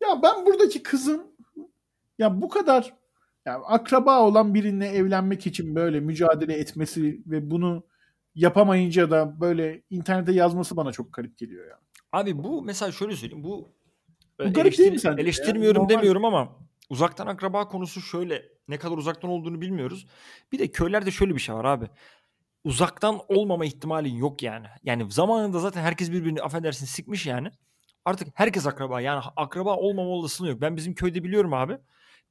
Ya ben buradaki kızın ya bu kadar ya akraba olan birinle evlenmek için böyle mücadele etmesi ve bunu yapamayınca da böyle internete yazması bana çok garip geliyor ya. Abi bu mesela şöyle söyleyeyim. Bu, Bu e, garip değil mi sence ya? Eleştirmiyorum Normal. demiyorum ama uzaktan akraba konusu şöyle. Ne kadar uzaktan olduğunu bilmiyoruz. Bir de köylerde şöyle bir şey var abi. Uzaktan olmama ihtimalin yok yani. Yani zamanında zaten herkes birbirini affedersin sikmiş yani. Artık herkes akraba. Yani akraba olmama olasılığı yok. Ben bizim köyde biliyorum abi.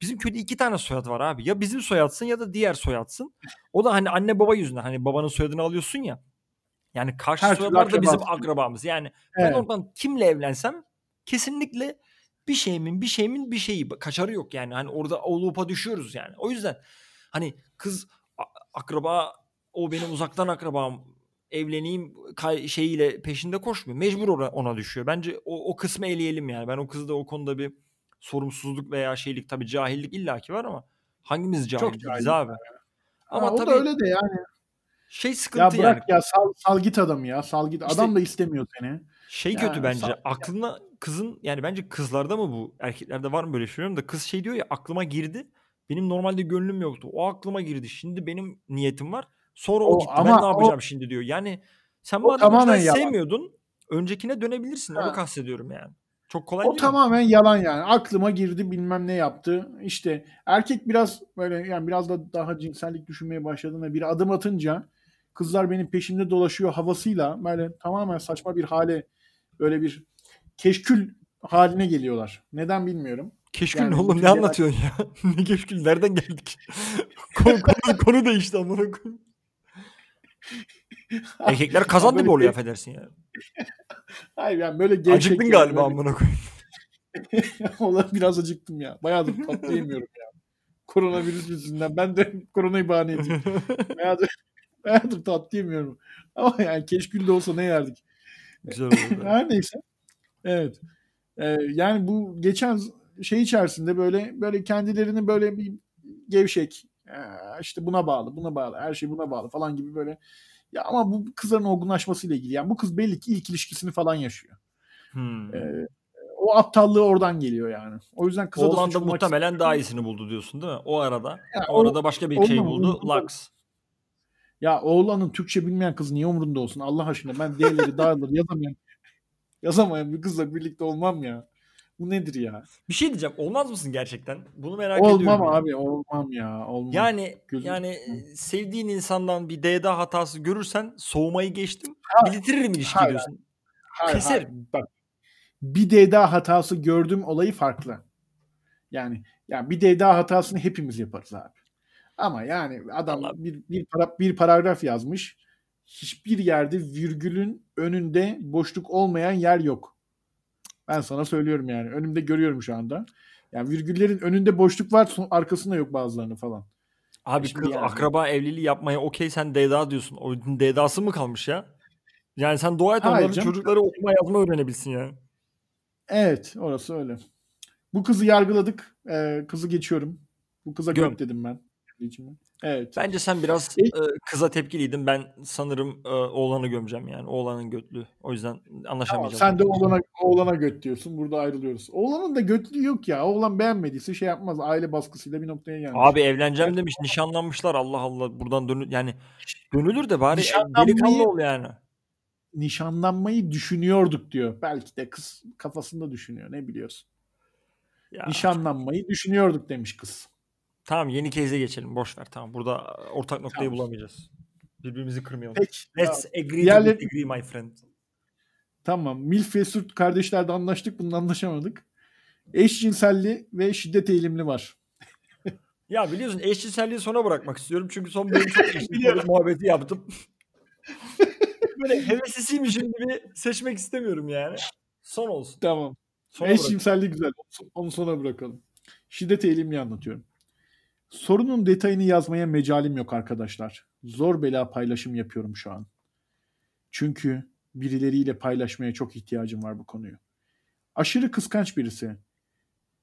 Bizim köyde iki tane soyad var abi. Ya bizim soyadsın ya da diğer soyadsın. O da hani anne baba yüzünden. Hani babanın soyadını alıyorsun ya. Yani karşı Her soyadlar da bizim akrabamız. Yani ben Evet. oradan kimle evlensem kesinlikle bir şeyimin bir şeyimin bir şeyi kaçarı yok yani. Hani orada o loop'a düşüyoruz yani. O yüzden hani kız akraba o benim uzaktan akrabam evleneyim şeyiyle peşinde koşmuyor. Mecbur ona, düşüyor. Bence o, o kısmı eleyelim yani. Ben o kızda o konuda bir sorumsuzluk veya şeylik tabii cahillik illaki var ama hangimiz cahil Çok cahillik abi. Ama Ama o tabii da öyle de yani. şey Ya sıkıntı bırak yani. ya sal, sal git adamı ya. Sal git. İşte- Adam da istemiyor seni. Şey Ya, kötü bence. sağ- Aklına kızın yani bence kızlarda mı bu? Erkeklerde var mı böyle şey bilmiyorum da kız şey diyor ya aklıma girdi. Benim normalde gönlüm yoktu. O aklıma girdi. Şimdi benim niyetim var. Sonra o, O- gitti. ben ama ne o- yapacağım şimdi diyor. Yani sen o madem tamamen yalan. sevmiyordun öncekine dönebilirsin. Onu Ha. kastediyorum yani. Çok kolay O değil mi? tamamen yalan yani. Aklıma girdi bilmem ne yaptı. İşte erkek biraz böyle yani biraz da daha cinsellik düşünmeye başladığında bir adım atınca kızlar benim peşimde dolaşıyor havasıyla böyle tamamen saçma bir hale böyle bir keşkül haline geliyorlar. Neden bilmiyorum. Keşkül Yani oğlum ne anlatıyorsun ya? [laughs] [laughs] ne keşkül nereden geldik? [laughs] konu, konu, konu değişti amına koyayım. Erkekler kazandı Böyle mı oluyor affedersin ya? Hayır yani böyle gevşek. Acıktın yani, galiba böyle- amına koyayım. Ola biraz acıktım ya. Bayağıdır tatlı yemiyorum ya. Koronavirüs yüzünden. Ben de koronayı bahane edeyim. Bayağıdır, bayağıdır tatlı yemiyorum. Ama yani keşkül de olsa ne yerdik. Güzel oldu. Her neyse. Evet. Ee, yani bu geçen şey içerisinde böyle böyle kendilerini böyle bir gevşek ee, işte buna bağlı buna bağlı her şey buna bağlı falan gibi böyle ya ama bu kızların olgunlaşmasıyla ilgili yani bu kız belli ki ilk ilişkisini falan yaşıyor. Hmm. Ee, o aptallığı oradan geliyor yani. O yüzden kıza da Oğlan da bulmak muhtemelen daha iyisini buldu diyorsun değil mi? O arada. Ya o arada başka bir şey buldu. Lux. Ya oğlanın Türkçe bilmeyen kız niye umurunda olsun Allah aşkına ben D'leri dağılır yazamayan yazamayan bir kızla birlikte olmam ya. Bu nedir ya? Bir şey diyeceğim. Olmaz mısın gerçekten? Bunu merak olmam ediyorum. ya. abi olmam ya olmam. Yani Gözüm- yani sevdiğin insandan bir DDA hatası görürsen soğumayı geçtim. Ha- Bitiririm ilişkiyi hayır, diyorsun. Hayır, keserim. hayır. Bak bir DDA hatası gördüm olayı farklı. Yani yani bir DDA hatasını hepimiz yaparız abi. Ama yani adam bir, bir, para, bir paragraf yazmış. Hiçbir yerde virgülün önünde boşluk olmayan yer yok. Ben sana söylüyorum yani. Önümde görüyorum şu anda. Yani virgüllerin önünde boşluk var arkasında yok bazılarını falan. Abi Şimdi kız yani. akraba evliliği yapmaya okey sen DDA diyorsun. O DDA'sı mı kalmış ya? Yani sen dua et onların çocukları okuma yazma öğrenebilsin yani. Evet orası öyle. Bu kızı yargıladık. Ee, kızı geçiyorum. Bu kıza Göm. göt dedim ben. Evet. Bence sen biraz E- kıza tepkiliydin. Ben sanırım e, oğlanı gömeceğim yani. Oğlanın götlü. O yüzden Tamam, anlaşamayacağız. sen de oğlana, oğlana göt diyorsun. Burada ayrılıyoruz. Oğlanın da götlüğü yok ya. Oğlan beğenmediyse şey yapmaz. Aile baskısıyla bir noktaya gelmiş. Abi evleneceğim demiş. Nişanlanmışlar. Allah Allah. Buradan dönü yani dönülür de bari Nişanlanmayı- delikanlı ol yani. Nişanlanmayı düşünüyorduk diyor. Belki de kız kafasında düşünüyor. Ne biliyorsun. Ya, Nişanlanmayı düşünüyorduk demiş kız. Tamam yeni case'e geçelim. Boş ver. Tamam. Burada ortak noktayı Tamam. bulamayacağız. Birbirimizi kırmayalım. Peki. Let's agree to Diğerleri- disagree my friend. Tamam. Milf ve Sürt kardeşlerde anlaştık. Bununla anlaşamadık. Eşcinselli ve şiddet eğilimli var. [laughs] Ya biliyorsun eşcinselliği sona bırakmak istiyorum. Çünkü son bölüm çok muhabbeti yaptım. [laughs] Böyle heveslisiymişim gibi seçmek istemiyorum yani. Son olsun. Tamam. Sona. Eşcinselliği güzel. Onu sona bırakalım. Şiddet eğilimli anlatıyorum. Sorunun detayını yazmaya mecalim yok arkadaşlar. Zor bela paylaşım yapıyorum şu an. Çünkü birileriyle paylaşmaya çok ihtiyacım var bu konuyu. Aşırı kıskanç birisi.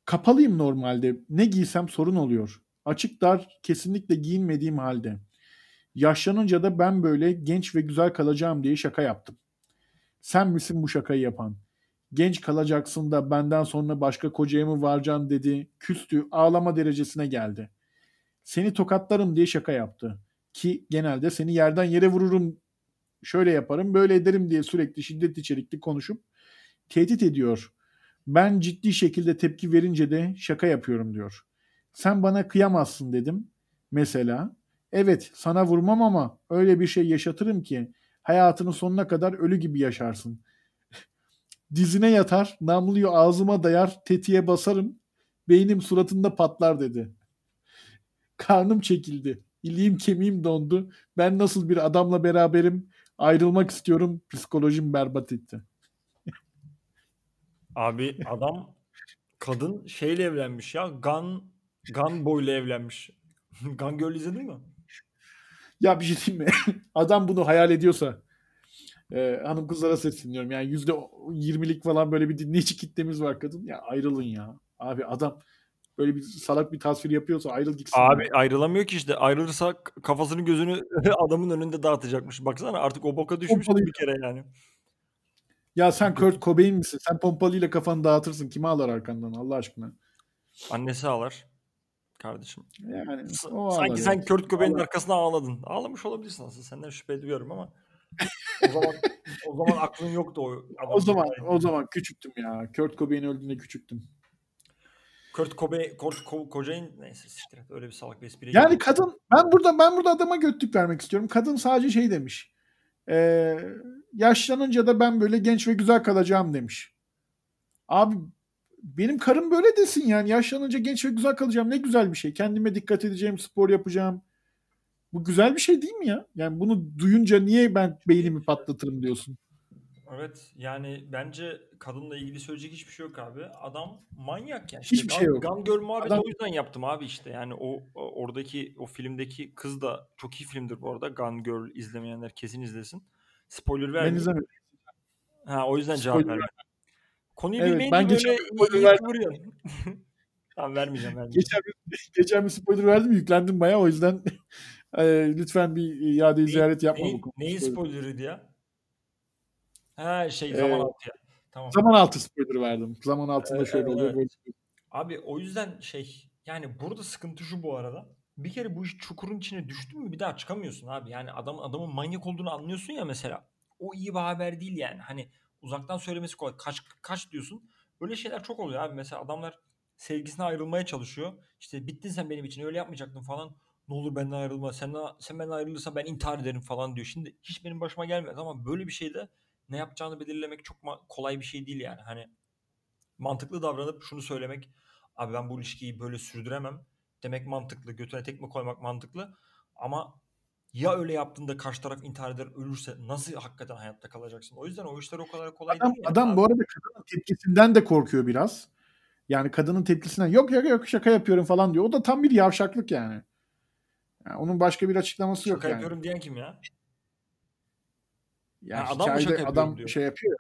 Kapalıyım normalde. Ne giysem sorun oluyor. Açık dar kesinlikle giyinmediğim halde. Yaşlanınca da ben böyle genç ve güzel kalacağım diye şaka yaptım. Sen misin bu şakayı yapan? Genç kalacaksın da benden sonra başka kocaya mı varacaksın dedi. Küstü, ağlama derecesine geldi. Seni tokatlarım diye şaka yaptı. Ki genelde seni yerden yere vururum, şöyle yaparım, böyle ederim diye sürekli şiddet içerikli konuşup tehdit ediyor. Ben ciddi şekilde tepki verince de şaka yapıyorum diyor. Sen bana kıyamazsın dedim. Mesela evet sana vurmam ama öyle bir şey yaşatırım ki hayatının sonuna kadar ölü gibi yaşarsın. [laughs] Dizine yatar, namluyu ağzıma dayar, tetiğe basarım. Beynim suratında patlar dedi. Karnım çekildi. İliğim kemiğim dondu. Ben nasıl bir adamla beraberim? Ayrılmak istiyorum. Psikolojim berbat etti. Abi adam kadın şeyle evlenmiş ya. Gun Gun Boy'la evlenmiş. [laughs] Gun Girl izledin mi? Ya bir şey diyeyim mi? [laughs] Adam bunu hayal ediyorsa e, hanım kızlara sesleniyorum. Yani yüzde yirmilik falan böyle bir dinleyici kitlemiz var kadın. Ya ayrılın ya. Abi adam böyle bir salak bir tasvir yapıyorsa ayrıl gitsin. Abi ya. ayrılamıyor ki işte. Ayrılırsa kafasını gözünü [laughs] adamın önünde dağıtacakmış. Baksana artık o boka düşmüş bir kere yani. Ya sen Kurt Cobain misin? Sen pompalıyla kafanı dağıtırsın. Kime ağlar arkandan Allah aşkına? Annesi ağlar. Kardeşim. Yani o Sanki ağlar sen yani. Kurt Cobain'in Ağlar. arkasına ağladın. Ağlamış olabilirsin aslında. Senden şüphe ediyorum ama o zaman o zaman aklın yoktu o O zaman o zaman küçüktüm ya. Kurt Cobain öldüğünde küçüktüm. Kurt Cobain, Kurt Co- Cobain neyse siktir et. Öyle bir salak bir espri. Yani kadın ben burada ben burada adama götlük vermek istiyorum. Kadın sadece şey demiş. Ee, yaşlanınca da ben böyle genç ve güzel kalacağım demiş. Abi benim karım böyle desin yani. Yaşlanınca genç ve güzel kalacağım. Ne güzel bir şey. Kendime dikkat edeceğim, spor yapacağım. Bu güzel bir şey değil mi ya? Yani bunu duyunca niye ben beynimi patlatırım diyorsun? Evet yani bence kadınla ilgili söyleyecek hiçbir şey yok abi. Adam manyak ya. İşte Hiçbir Gun, şey yok. Gun Girl muhabbeti Adam- o yüzden yaptım abi işte. Yani o, oradaki o filmdeki kız da çok iyi filmdir bu arada. Gun Girl izlemeyenler kesin izlesin. Spoiler Ben vermeyeyim. izlemedim. Ha o yüzden cevap Spoiler vermedim. Konuyu Evet, bilmeyince ben geçen böyle verdim. kıvırıyorsun. [laughs] tamam vermeyeceğim vermeyeceğim. Geçen geçen bir spoiler verdim yüklendim bayağı o yüzden [laughs] e, lütfen bir iade ziyaret yapma neyi- bu konuda. neyin Spoiler. spoilerıydı ya? Ha şey Ee, zaman altı ya. Tamam. Zaman altı spoiler verdim. Zaman altında Evet, şöyle evet, oluyor evet. böyle. Abi o yüzden şey yani burada sıkıntı şu bu arada. Bir kere bu iş çukurun içine düştün mü bir daha çıkamıyorsun abi. Yani adam adamın manyak olduğunu anlıyorsun ya mesela. O iyi bir haber değil yani. Hani uzaktan söylemesi kolay. Kaç kaç diyorsun. Böyle şeyler çok oluyor abi. Mesela adamlar sevgisine ayrılmaya çalışıyor. İşte bittin sen benim için öyle yapmayacaktın falan. Ne olur benden ayrılma. Sen, sen benden ayrılırsan ben intihar ederim falan diyor. Şimdi hiç benim başıma gelmez ama böyle bir şeyde ne yapacağını belirlemek çok kolay bir şey değil yani. Hani mantıklı davranıp şunu söylemek abi ben bu ilişkiyi böyle sürdüremem demek mantıklı götüne tekme koymak mantıklı ama ya öyle yaptığında karşı taraf intihar eder ölürse nasıl hakikaten hayatta kalacaksın o yüzden o işler o kadar kolay Adam, değil adam abi. bu arada kadının tepkisinden de korkuyor biraz. Yani kadının tepkisinden yok yok yok şaka yapıyorum falan diyor. O da tam bir yavşaklık yani. Yani onun başka bir açıklaması yok Şaka yani. yapıyorum diyen kim ya? Yani Ha, adam hikayede adam diyor. şey yapıyor.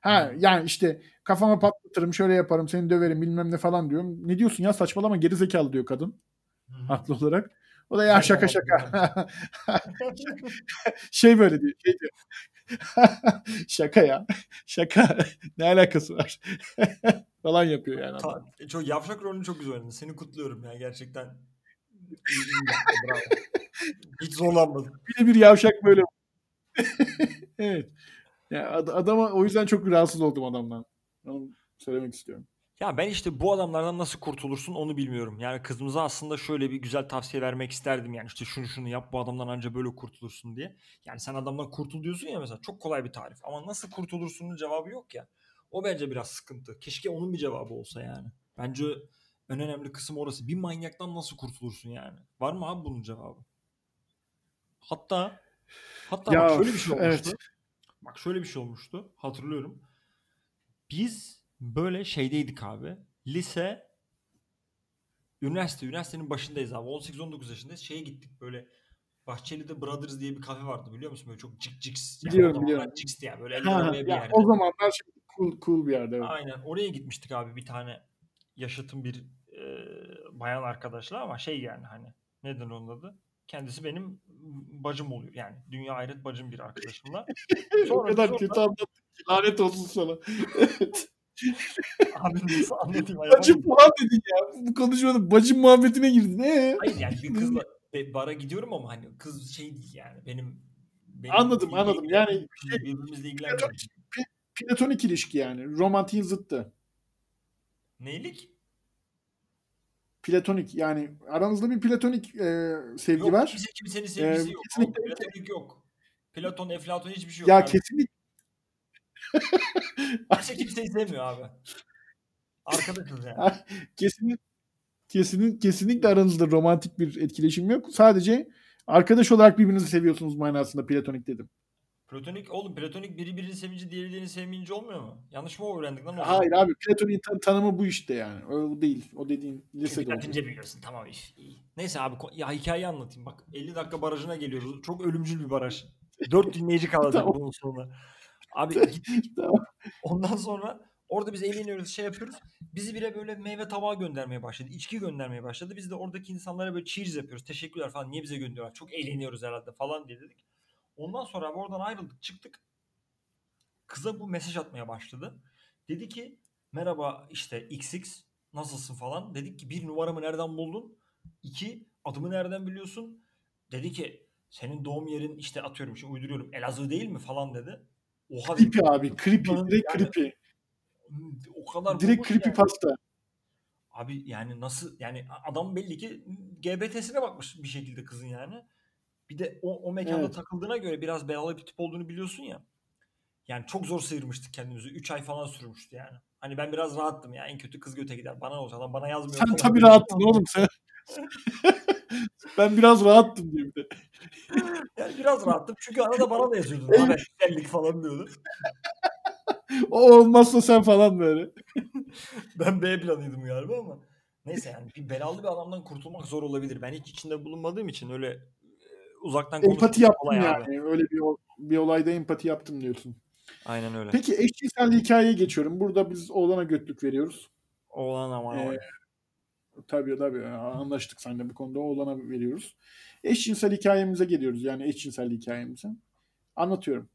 Ha yani işte kafama patlatırım şöyle yaparım seni döverim bilmem ne falan diyorum. Ne diyorsun ya saçmalama geri zekalı diyor kadın Hı hı. haklı olarak. O da ya şaka Şaka [laughs] şey böyle diyor. Şey diyor. [laughs] şaka ya. Şaka. ne alakası var? [laughs] falan yapıyor yani. Ta- çok yavşak rolünü çok güzel oynadın. Seni kutluyorum ya gerçekten. Hiç zorlanmadın. Bir de bir yavşak böyle. [laughs] evet. Ya ad- adama o yüzden çok rahatsız oldum adamdan. Onu söylemek istiyorum. Ya ben işte bu adamlardan nasıl kurtulursun onu bilmiyorum. Yani kızımıza aslında şöyle bir güzel tavsiye vermek isterdim. Yani işte şunu şunu yap bu adamdan anca böyle kurtulursun diye. Yani sen adamdan kurtul diyorsun ya mesela çok kolay bir tarif. Ama nasıl kurtulursunun cevabı yok ya. O bence biraz sıkıntı. Keşke onun bir cevabı olsa yani. Bence en önemli kısım orası. Bir manyaktan nasıl kurtulursun yani? Var mı abi bunun cevabı? Hatta hatta Ya, bak şöyle bir şey olmuştu. evet. Bak şöyle bir şey olmuştu. Hatırlıyorum. Biz böyle şeydeydik abi. Lise üniversite, üniversitenin başındayız abi. 18-19 yaşındayız. Şeye gittik böyle Bahçeli'de Brothers diye bir kafe vardı biliyor musun? Böyle çok cik ciks. Yani Biliyorum, biliyorum. Ciksti yani böyle 50 Ha, bir yerde. o zamanlar şimdi cool, cool bir yerde. Evet. Aynen oraya gitmiştik abi bir tane yaşıtım bir e, bayan arkadaşla ama şey yani hani neden onun adı? Kendisi benim bacım oluyor yani. Dünya hayret bacım bir arkadaşımla. [laughs] o Sonra kadar biz kötü anlattın ki lanet olsun sana. Abi [laughs] nasıl anlatayım? Bacım dedin ya. Bu konuşmada bacım muhabbetine girdin. Ee? Hayır yani bir kızla bara gidiyorum ama hani kız şey değil yani benim, benim Anladım, anladım. Yani birbirimizle ilgilenmiyoruz. Platonik ilişki yani. Romantiğin zıttı. Neylik? Platonik yani aranızda bir platonik e, sevgi Yok var. kimse kimsenin sevgisi Ee, yok. kesinlikle- Platonik yok. Platon, Eflatun hiçbir şey yok. Ya abi. kesinlikle [laughs] Kimse kimseyi sevmiyor abi. Arkadaşız yani. kesinlikle kesinlikle kesinlikle aranızda romantik bir etkileşim yok. Sadece arkadaş olarak birbirinizi seviyorsunuz manasında platonik dedim. Platonik oğlum platonik biri birini sevince diğeri diğerini sevmeyince olmuyor mu? Yanlış mı öğrendik lan? Hayır abi platonik tan- tanımı bu işte yani. O değil. O dediğin lisede. Latince biliyorsun tamam iş iyi. Neyse abi ya hikayeyi anlatayım bak 50 dakika barajına geliyoruz. Çok ölümcül bir baraj. 4 dinleyici kalacak Tamam. bunun sonunda. Abi gittik Tamam. ondan sonra orada biz eğleniyoruz şey yapıyoruz. Bizi bile böyle meyve tabağı göndermeye başladı. içki göndermeye başladı. Biz de oradaki insanlara böyle cheers yapıyoruz. Teşekkürler falan niye bize gönderiyorlar. Çok eğleniyoruz herhalde falan diye dedik. Ondan sonra abi oradan ayrıldık çıktık. Kıza bu mesaj atmaya başladı. Dedi ki merhaba işte XX nasılsın falan. Dedik ki bir numaramı nereden buldun? İki adımı nereden biliyorsun? Dedi ki senin doğum yerin işte atıyorum şimdi uyduruyorum Elazığ değil mi falan dedi. Oha. Creepy abi. Creepy. Ulan Direkt yani- creepy. O kadar Direkt creepy yani. pasta. Abi yani nasıl yani adam belli ki GBT'sine bakmış bir şekilde kızın yani. Bir de o, o mekanda Evet. takıldığına göre biraz belalı bir tip olduğunu biliyorsun ya. Yani çok zor sıyırmıştık kendimizi. 3 ay falan sürmüştü yani. Hani ben biraz rahattım ya. En kötü kız göte gider. Bana olacak. Adam bana yazmıyor. Sen tabii rahattın oğlum sen. [laughs] ben biraz rahattım bir de. Yani biraz rahattım. Çünkü arada bana da yazıyordu. Ne haber? Güzellik falan diyordu. [laughs] O olmazsa sen falan böyle. [laughs] Ben B planıydım galiba ama. Neyse yani bir belalı bir adamdan kurtulmak zor olabilir. Ben hiç içinde bulunmadığım için öyle uzaktan Empati yaptım kolay yani. abi. Öyle bir, bir olayda empati yaptım diyorsun. Aynen öyle. Peki eşcinsel hikayeye geçiyorum. Burada biz oğlana götlük veriyoruz. Oğlan ama Ee, tabii tabii anlaştık seninle bu konuda oğlana veriyoruz. Eşcinsel hikayemize geliyoruz. Yani eşcinsel hikayemize. Anlatıyorum.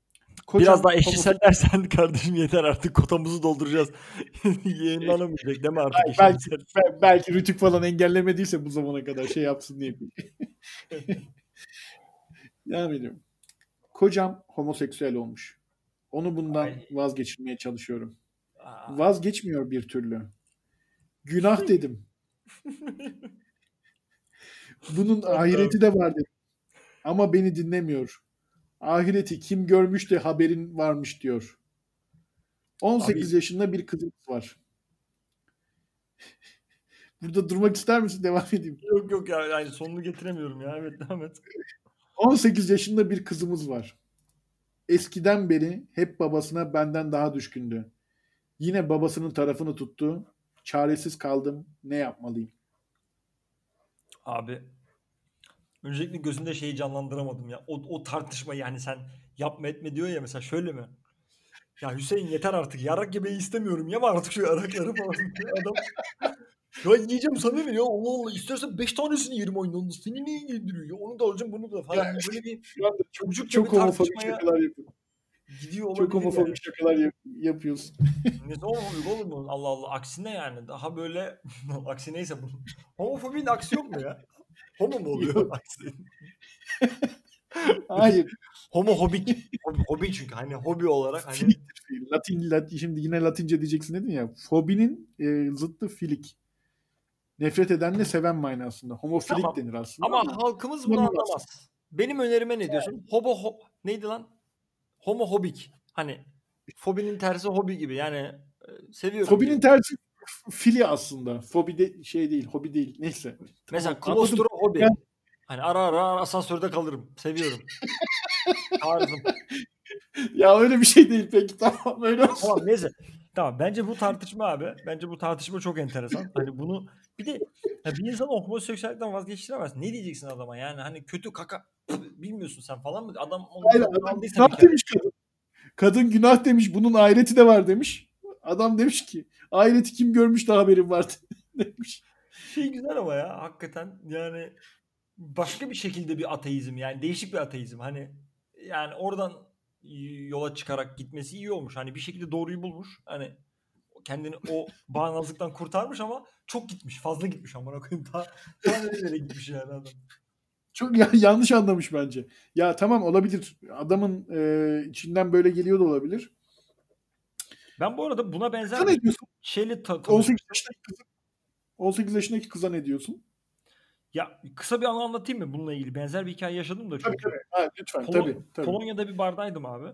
Kocam Biraz daha eşcinsel dersen [laughs] kardeşim yeter artık kotamızı dolduracağız. [laughs] Yayınlanamayacak değil mi artık belki, eşcinsel? be- belki Rütük falan engellemediyse bu zamana kadar şey yapsın diye. [laughs] Devam ediyorum. Kocam homoseksüel olmuş. Onu bundan Ay. vazgeçirmeye çalışıyorum. Aa, Vazgeçmiyor bir türlü. Günah [laughs] dedim. Bunun ahireti de var dedim. Ama beni dinlemiyor. Ahireti kim görmüş de haberin varmış diyor. 18 Abi- yaşında bir kızımız var. [laughs] Burada durmak ister misin? Devam edeyim. Yok yok ya yani sonunu getiremiyorum ya. Evet devam et. 18 yaşında bir kızımız var. Eskiden beri hep babasına benden daha düşkündü. Yine babasının tarafını tuttu. Çaresiz kaldım. Ne yapmalıyım? Abi Öncelikle gözünde şeyi canlandıramadım ya. O, o tartışma yani sen yapma etme diyor ya mesela şöyle mi? Ya Hüseyin yeter artık yarak yemeyi istemiyorum yeme artık şu yarakları falan. Adam ya yiyeceğim sana ne ya Allah Allah istersen 5 tanesini yerim aynı anda seni ne ilgilendiriyor ya onu da alacağım bunu da falan. Yani böyle bir anda çok, homofobik şakalar yapıyorsun. gidiyor olabilir Çok homofobik şakalar yap- yapıyorsun. yani. Ne homofobik oğlum bu? Allah Allah aksine yani daha böyle [laughs] aksi neyse bunun. Homofobinin aksi yok mu ya? Homo mu oluyor aksi? Hayır. Homohobik. Hobi, hobi çünkü hani hobi olarak hani Filiktir. Latin, Latin, şimdi yine Latince diyeceksin dedin ya. Fobinin e, zıttı filik. Nefret edenle seven manasında. Homofilik Tamam. denir aslında. ama ama halkımız bunu anlamaz. Benim önerime ne diyorsun? Hobo ho, neydi lan? Homohobik. Hani fobinin tersi hobi gibi. Yani e, seviyorum. Fobinin diyor. tersi fili aslında. Fobi de şey değil, hobi değil. Neyse. Mesela anladım. klostrofobi. Ben- Hani ara ara asansörde kalırım. Seviyorum. [laughs] Tarzım. Ya öyle bir şey değil peki tamam öyle olsun. Tamam neyse. Tamam bence bu tartışma abi. Bence bu tartışma çok enteresan. Hani bunu bir de bir insanı homoseksüellikten vazgeçiremez. Ne diyeceksin adama yani hani kötü kaka bilmiyorsun sen falan mı? Adam onu Hayır, adam günah demiş kadın. Kadın günah demiş. Bunun ahireti de var demiş. Adam demiş ki ahireti kim görmüş de haberim vardı [laughs] demiş. Şey güzel ama ya hakikaten yani başka bir şekilde bir ateizm yani değişik bir ateizm hani yani oradan yola çıkarak gitmesi iyi olmuş. Hani bir şekilde doğruyu bulmuş. Hani kendini o [laughs] bağnazlıktan kurtarmış ama çok gitmiş. Fazla gitmiş amına koyayım. Daha, daha nerelere gitmiş yani adam. Çok ya- yanlış anlamış bence. Ya tamam olabilir. Adamın e, içinden böyle geliyor da olabilir. Ben bu arada buna benzer Kıza ne diyorsun? şeyle ta- 18 tanıştım. yaşındaki kızın 18 yaşındaki kıza ne diyorsun? Ya kısa bir anı anlatayım mı bununla ilgili? Benzer bir hikaye yaşadım da Tabii çünkü. tabii. Ha, lütfen Polo- tabii. tabii. Polonya'da bir bardaydım abi.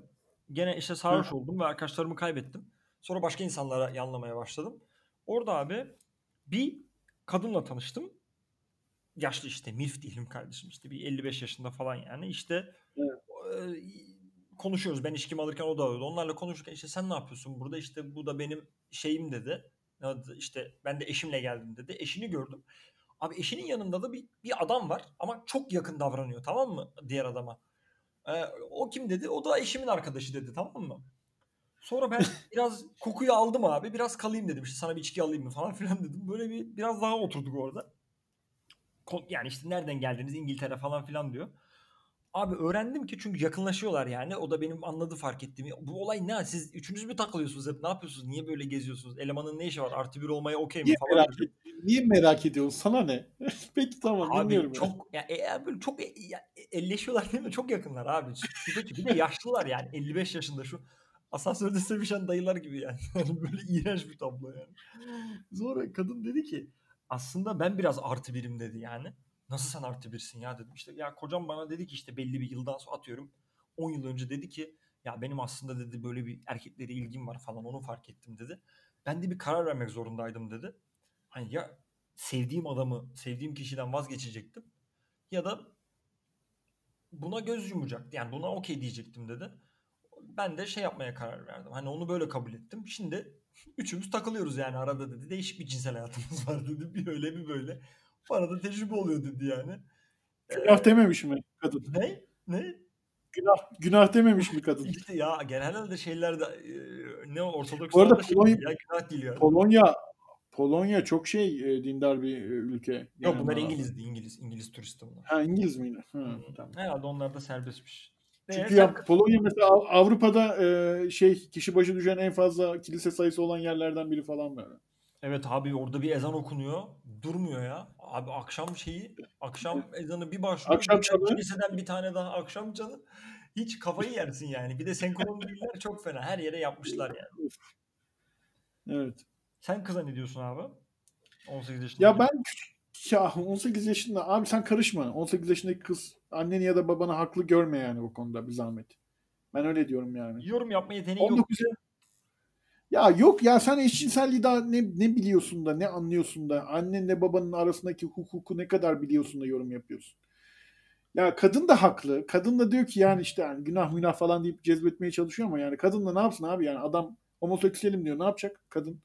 Gene işte sarhoş oldum ve arkadaşlarımı kaybettim. Sonra başka insanlara yanlamaya başladım. Orada abi bir kadınla tanıştım. Yaşlı işte milf değilim kardeşim işte bir 55 yaşında falan yani işte Evet. e, konuşuyoruz. Ben içkimi alırken o da alıyordu. Onlarla konuşurken işte sen ne yapıyorsun burada işte bu da benim şeyim dedi. İşte ben de eşimle geldim dedi. Eşini gördüm. Abi eşinin yanında da bir, bir adam var ama çok yakın davranıyor tamam mı diğer adama. Ee, o kim dedi? O da eşimin arkadaşı dedi tamam mı? Sonra ben [laughs] biraz kokuyu aldım abi. Biraz kalayım dedim. İşte sana bir içki alayım mı falan [laughs] filan dedim. Böyle bir biraz daha oturduk orada. Yani işte nereden geldiniz İngiltere falan filan diyor. Abi öğrendim ki çünkü yakınlaşıyorlar yani. O da benim anladı fark ettiğimi. Bu olay ne? Siz üçünüz mü takılıyorsunuz hep? Ne yapıyorsunuz? Niye böyle geziyorsunuz? Elemanın ne işi var? Artı bir olmaya okey mi Niye falan merak, et- niye merak ediyorsun? Sana ne? [laughs] Peki tamam Abi dinliyorum. ya. çok ya eğer böyle çok e- ya, elleşiyorlar değil mi? Çok yakınlar abi. Bir de yaşlılar yani 55 yaşında şu asansörde sevişen dayılar gibi. [laughs] Yani böyle iğrenç bir tablo yani. Sonra kadın dedi ki aslında ben biraz artı birim dedi yani. Nasıl sen artı birsin ya dedim. İşte ya kocam bana dedi ki işte belli bir yıldan sonra atıyorum 10 yıl önce dedi ki ya benim aslında dedi böyle bir erkeklere ilgim var falan onu fark ettim dedi. Ben de bir karar vermek zorundaydım dedi. Hani ya sevdiğim adamı, sevdiğim kişiden vazgeçecektim ya da buna göz yumacaktı. Yani buna okey diyecektim dedi. Ben de şey yapmaya karar verdim. Hani onu böyle kabul ettim. Şimdi [laughs] üçümüz takılıyoruz yani arada dedi. Değişik bir cinsel hayatımız var dedi. Bir öyle bir böyle. Bana da tecrübe oluyor dedi yani. Günah dememiş mi kadın? Ne? Ne? Günah, günah dememiş mi kadın? [laughs] İşte ya genelde şeylerde e, ne ortodoks Bu arada şey Polonya- ya günah değil yani. Polonya Polonya çok şey e, dindar bir e, ülke. Yok Yani bunlar İngilizdi İngiliz. İngiliz turisti bunlar. Ha İngiliz miydi? Ha, tamam. Herhalde onlar da serbestmiş. Çünkü Ee, ya Polonya mesela Av- Avrupa'da e, şey kişi başı düşen en fazla kilise sayısı olan yerlerden biri falan böyle. Evet abi orada bir ezan okunuyor. Durmuyor ya. Abi akşam şeyi, akşam ezanı bir başlıyor. Akşam çanı. Kiliseden bir tane daha akşam canı. Hiç kafayı yersin yani. Bir de senkron diller çok fena. Her yere yapmışlar yani. Evet. Sen kıza ne diyorsun abi? 18 yaşında. Ya ben ya 18 yaşında abi sen karışma. 18 yaşındaki kız anneni ya da babanı haklı görme yani bu konuda bir zahmet. Ben öyle diyorum yani. Yorum yapma yeteneği yok. 19 ya yok ya sen eşcinselliği daha ne, ne biliyorsun da ne anlıyorsun da annenle babanın arasındaki hukuku ne kadar biliyorsun da yorum yapıyorsun. Ya kadın da haklı. Kadın da diyor ki yani işte yani günah günah falan deyip cezbetmeye çalışıyor ama yani kadın da ne yapsın abi yani adam homoseksüelim diyor ne yapacak kadın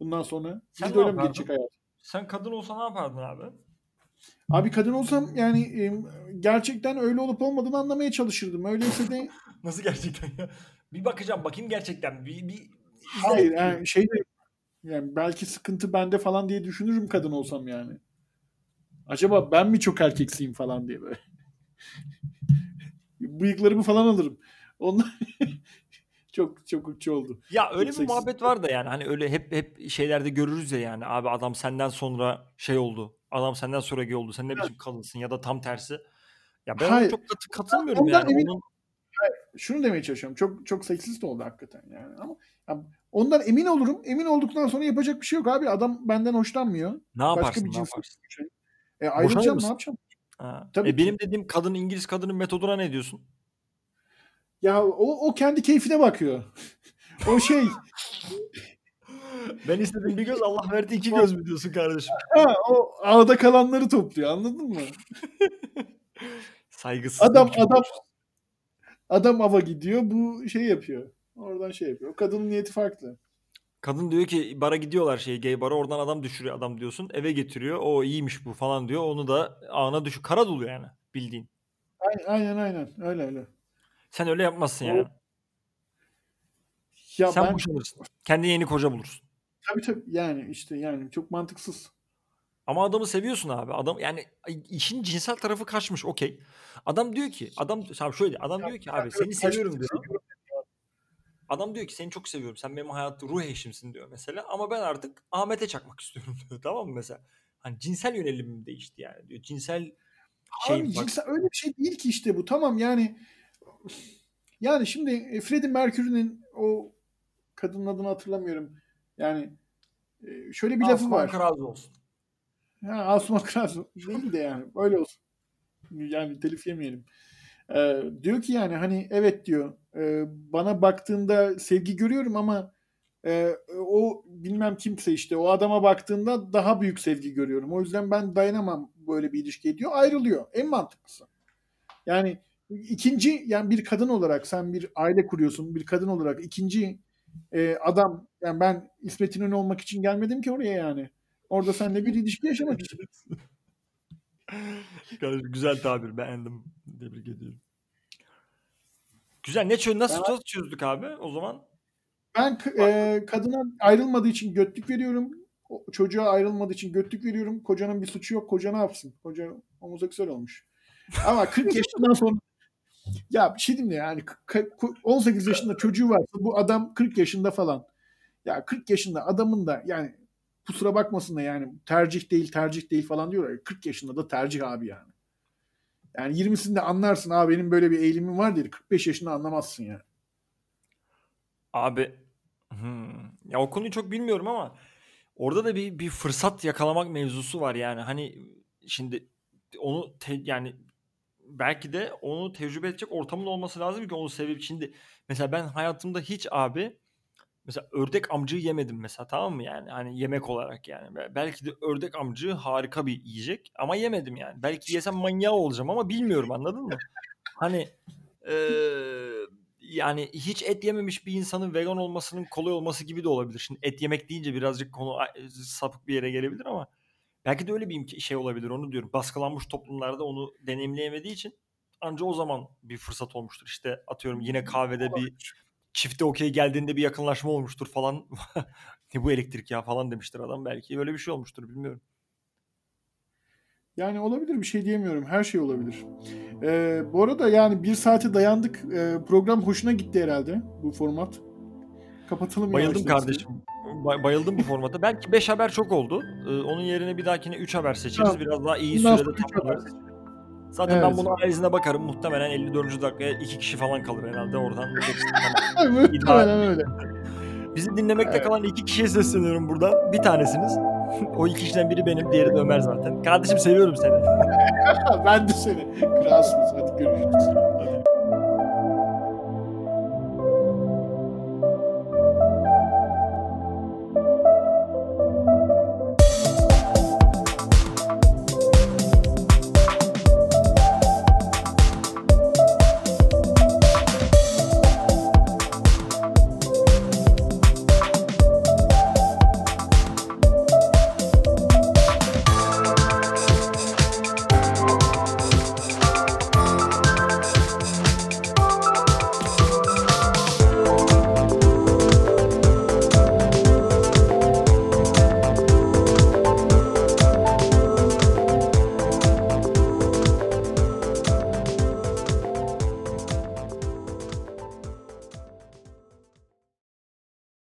bundan sonra? Sen de öyle mi geçecek hayat? Sen kadın olsa ne yapardın abi? Abi kadın olsam yani e, gerçekten öyle olup olmadığını anlamaya çalışırdım. Öyleyse de [laughs] Nasıl gerçekten ya? Bir bakacağım bakayım gerçekten. Bir, bir hayır yani şey de yani belki sıkıntı bende falan diye düşünürüm kadın olsam yani. Acaba ben mi çok erkeksiyim falan diye böyle. [laughs] Bıyıklarımı falan alırım. Onlar [laughs] çok çok uççu oldu. Ya öyle Çok bir muhabbet var da yani hani öyle hep hep şeylerde görürüz ya yani abi adam senden sonra şey oldu. Adam senden sonra gay oldu. Sen ne biçim kadınsın ya da tam tersi. Ya ben Hayır. çok katı, katılmıyorum Ondan yani. emin- Onun, Şunu demeye çalışıyorum. Çok çok seksist oldu hakikaten yani ama ondan emin olurum. Emin olduktan sonra yapacak bir şey yok abi. Adam benden hoşlanmıyor. ne Başka yaparsın bir ne yaparsın? şey. E ayrılacağım ne yapacağım? Ha. Tabii e ki. benim dediğim kadın İngiliz kadının metoduna ne diyorsun? Ya o, o kendi keyfine bakıyor. [laughs] o şey Ben istedim bir göz Allah verdi iki göz mü diyorsun kardeşim? ha, o ağda kalanları topluyor anladın mı? [laughs] Saygısız. Adam adam adam ava gidiyor bu şey yapıyor. Oradan şey yapıyor. O kadının niyeti farklı. Kadın diyor ki bara gidiyorlar şey gay bara oradan adam düşürüyor adam diyorsun eve getiriyor o iyiymiş bu falan diyor onu da ağına düşü kara dolu yani bildiğin. Aynen aynen, aynen. öyle öyle. Sen öyle yapmazsın O- yani. Ya Sen ben boşanırsın. Kendine yeni koca bulursun. tabii tabii yani işte yani çok mantıksız. Ama adamı seviyorsun abi. Adam yani işin cinsel tarafı kaçmış okey. Adam diyor ki adam tamam şöyle adam diyor ki abi seni seviyorum diyor. Adam diyor ki seni çok seviyorum. Sen benim hayatta ruh eşimsin diyor mesela. Ama ben artık Ahmet'e çakmak [laughs] istiyorum diyor. Tamam mı mesela? Hani cinsel yönelimim değişti yani diyor. Cinsel şey Abi bak cinsel öyle bir şey değil ki işte bu. Tamam yani yani şimdi e, Freddie Mercury'nin o kadının adını hatırlamıyorum. Yani e, şöyle bir lafı Asuman var. Karazu olsun. Ha, Asuman Karasu değil de yani öyle olsun. Yani telif yemeyelim. Ee, diyor ki yani hani evet diyor e, bana baktığında sevgi görüyorum ama e, o bilmem kimse işte o adama baktığında daha büyük sevgi görüyorum. O yüzden ben dayanamam böyle bir ilişkiye diyor. Ayrılıyor. En mantıklısı. Yani ikinci yani bir kadın olarak sen bir aile kuruyorsun. Bir kadın olarak ikinci e, adam yani ben İsmet İnönü olmak için gelmedim ki oraya yani. Orada seninle bir ilişki yaşamak için. [laughs] Kardeşim, Güzel tabir beğendim. Tebrik ediyorum. Güzel. Ne çöz nasıl, nasıl çözdük abi o zaman? Ben e, kadına ayrılmadığı için götlük veriyorum. O, çocuğa ayrılmadığı için götlük veriyorum. Kocanın bir suçu yok. Koca ne yapsın? Koca homoseksüel olmuş. Ama 40 [laughs] yaşından sonra ya bir şey diyeyim de yani k- k- 18 yaşında çocuğu varsa bu adam 40 yaşında falan. Ya 40 yaşında adamın da yani kusura bakmasın da yani tercih değil tercih değil falan diyorlar. ya, 40 yaşında da tercih abi yani. Yani 20'sinde anlarsın abi benim böyle bir eğilimim var diye 45 yaşında anlamazsın yani. Abi hmm, ya o konuyu çok bilmiyorum ama orada da bir bir fırsat yakalamak mevzusu var yani hani şimdi onu te- yani belki de onu tecrübe edecek ortamın olması lazım ki onu sevip şimdi mesela ben hayatımda hiç abi mesela ördek amcığı yemedim mesela tamam mı yani hani yemek olarak yani Be- belki de ördek amcığı harika bir yiyecek ama yemedim yani belki yesem [laughs] manyağı olacağım ama bilmiyorum anladın mı? Hani eee, yani hiç et yememiş bir insanın vegan olmasının kolay olması gibi de olabilir. Şimdi et yemek deyince birazcık konu sapık bir yere gelebilir ama belki de öyle bir şey olabilir onu diyorum. Baskılanmış toplumlarda onu deneyimleyemediği için anca o zaman bir fırsat olmuştur. İşte atıyorum yine kahvede bir çifte okey geldiğinde bir yakınlaşma olmuştur falan. [laughs] ne bu elektrik ya falan demiştir adam belki. Öyle bir şey olmuştur bilmiyorum. Yani olabilir bir şey diyemiyorum. Her şey olabilir. Ee, bu arada yani bir saate dayandık. Ee, program hoşuna gitti herhalde bu format. Kapatalım Bayıldım kardeşim. Bay- bayıldım bu formata. Belki 5 haber çok oldu. Ee, onun yerine bir dahakine 3 haber seçeriz. Biraz daha iyi Bundan sürede tamamlarız. Zaten ben Evet. bunun analizine bakarım. Muhtemelen 54. dakikaya 2 kişi falan kalır herhalde oradan. [laughs] Muhtemelen öyle. Bizi dinlemekte Evet. kalan iki kişiye sesleniyorum buradan. Bir tanesiniz. o iki kişiden biri benim, diğeri de Ömer zaten. Kardeşim seviyorum seni. [laughs] ben de seni. Kralsınız. Hadi görüşürüz.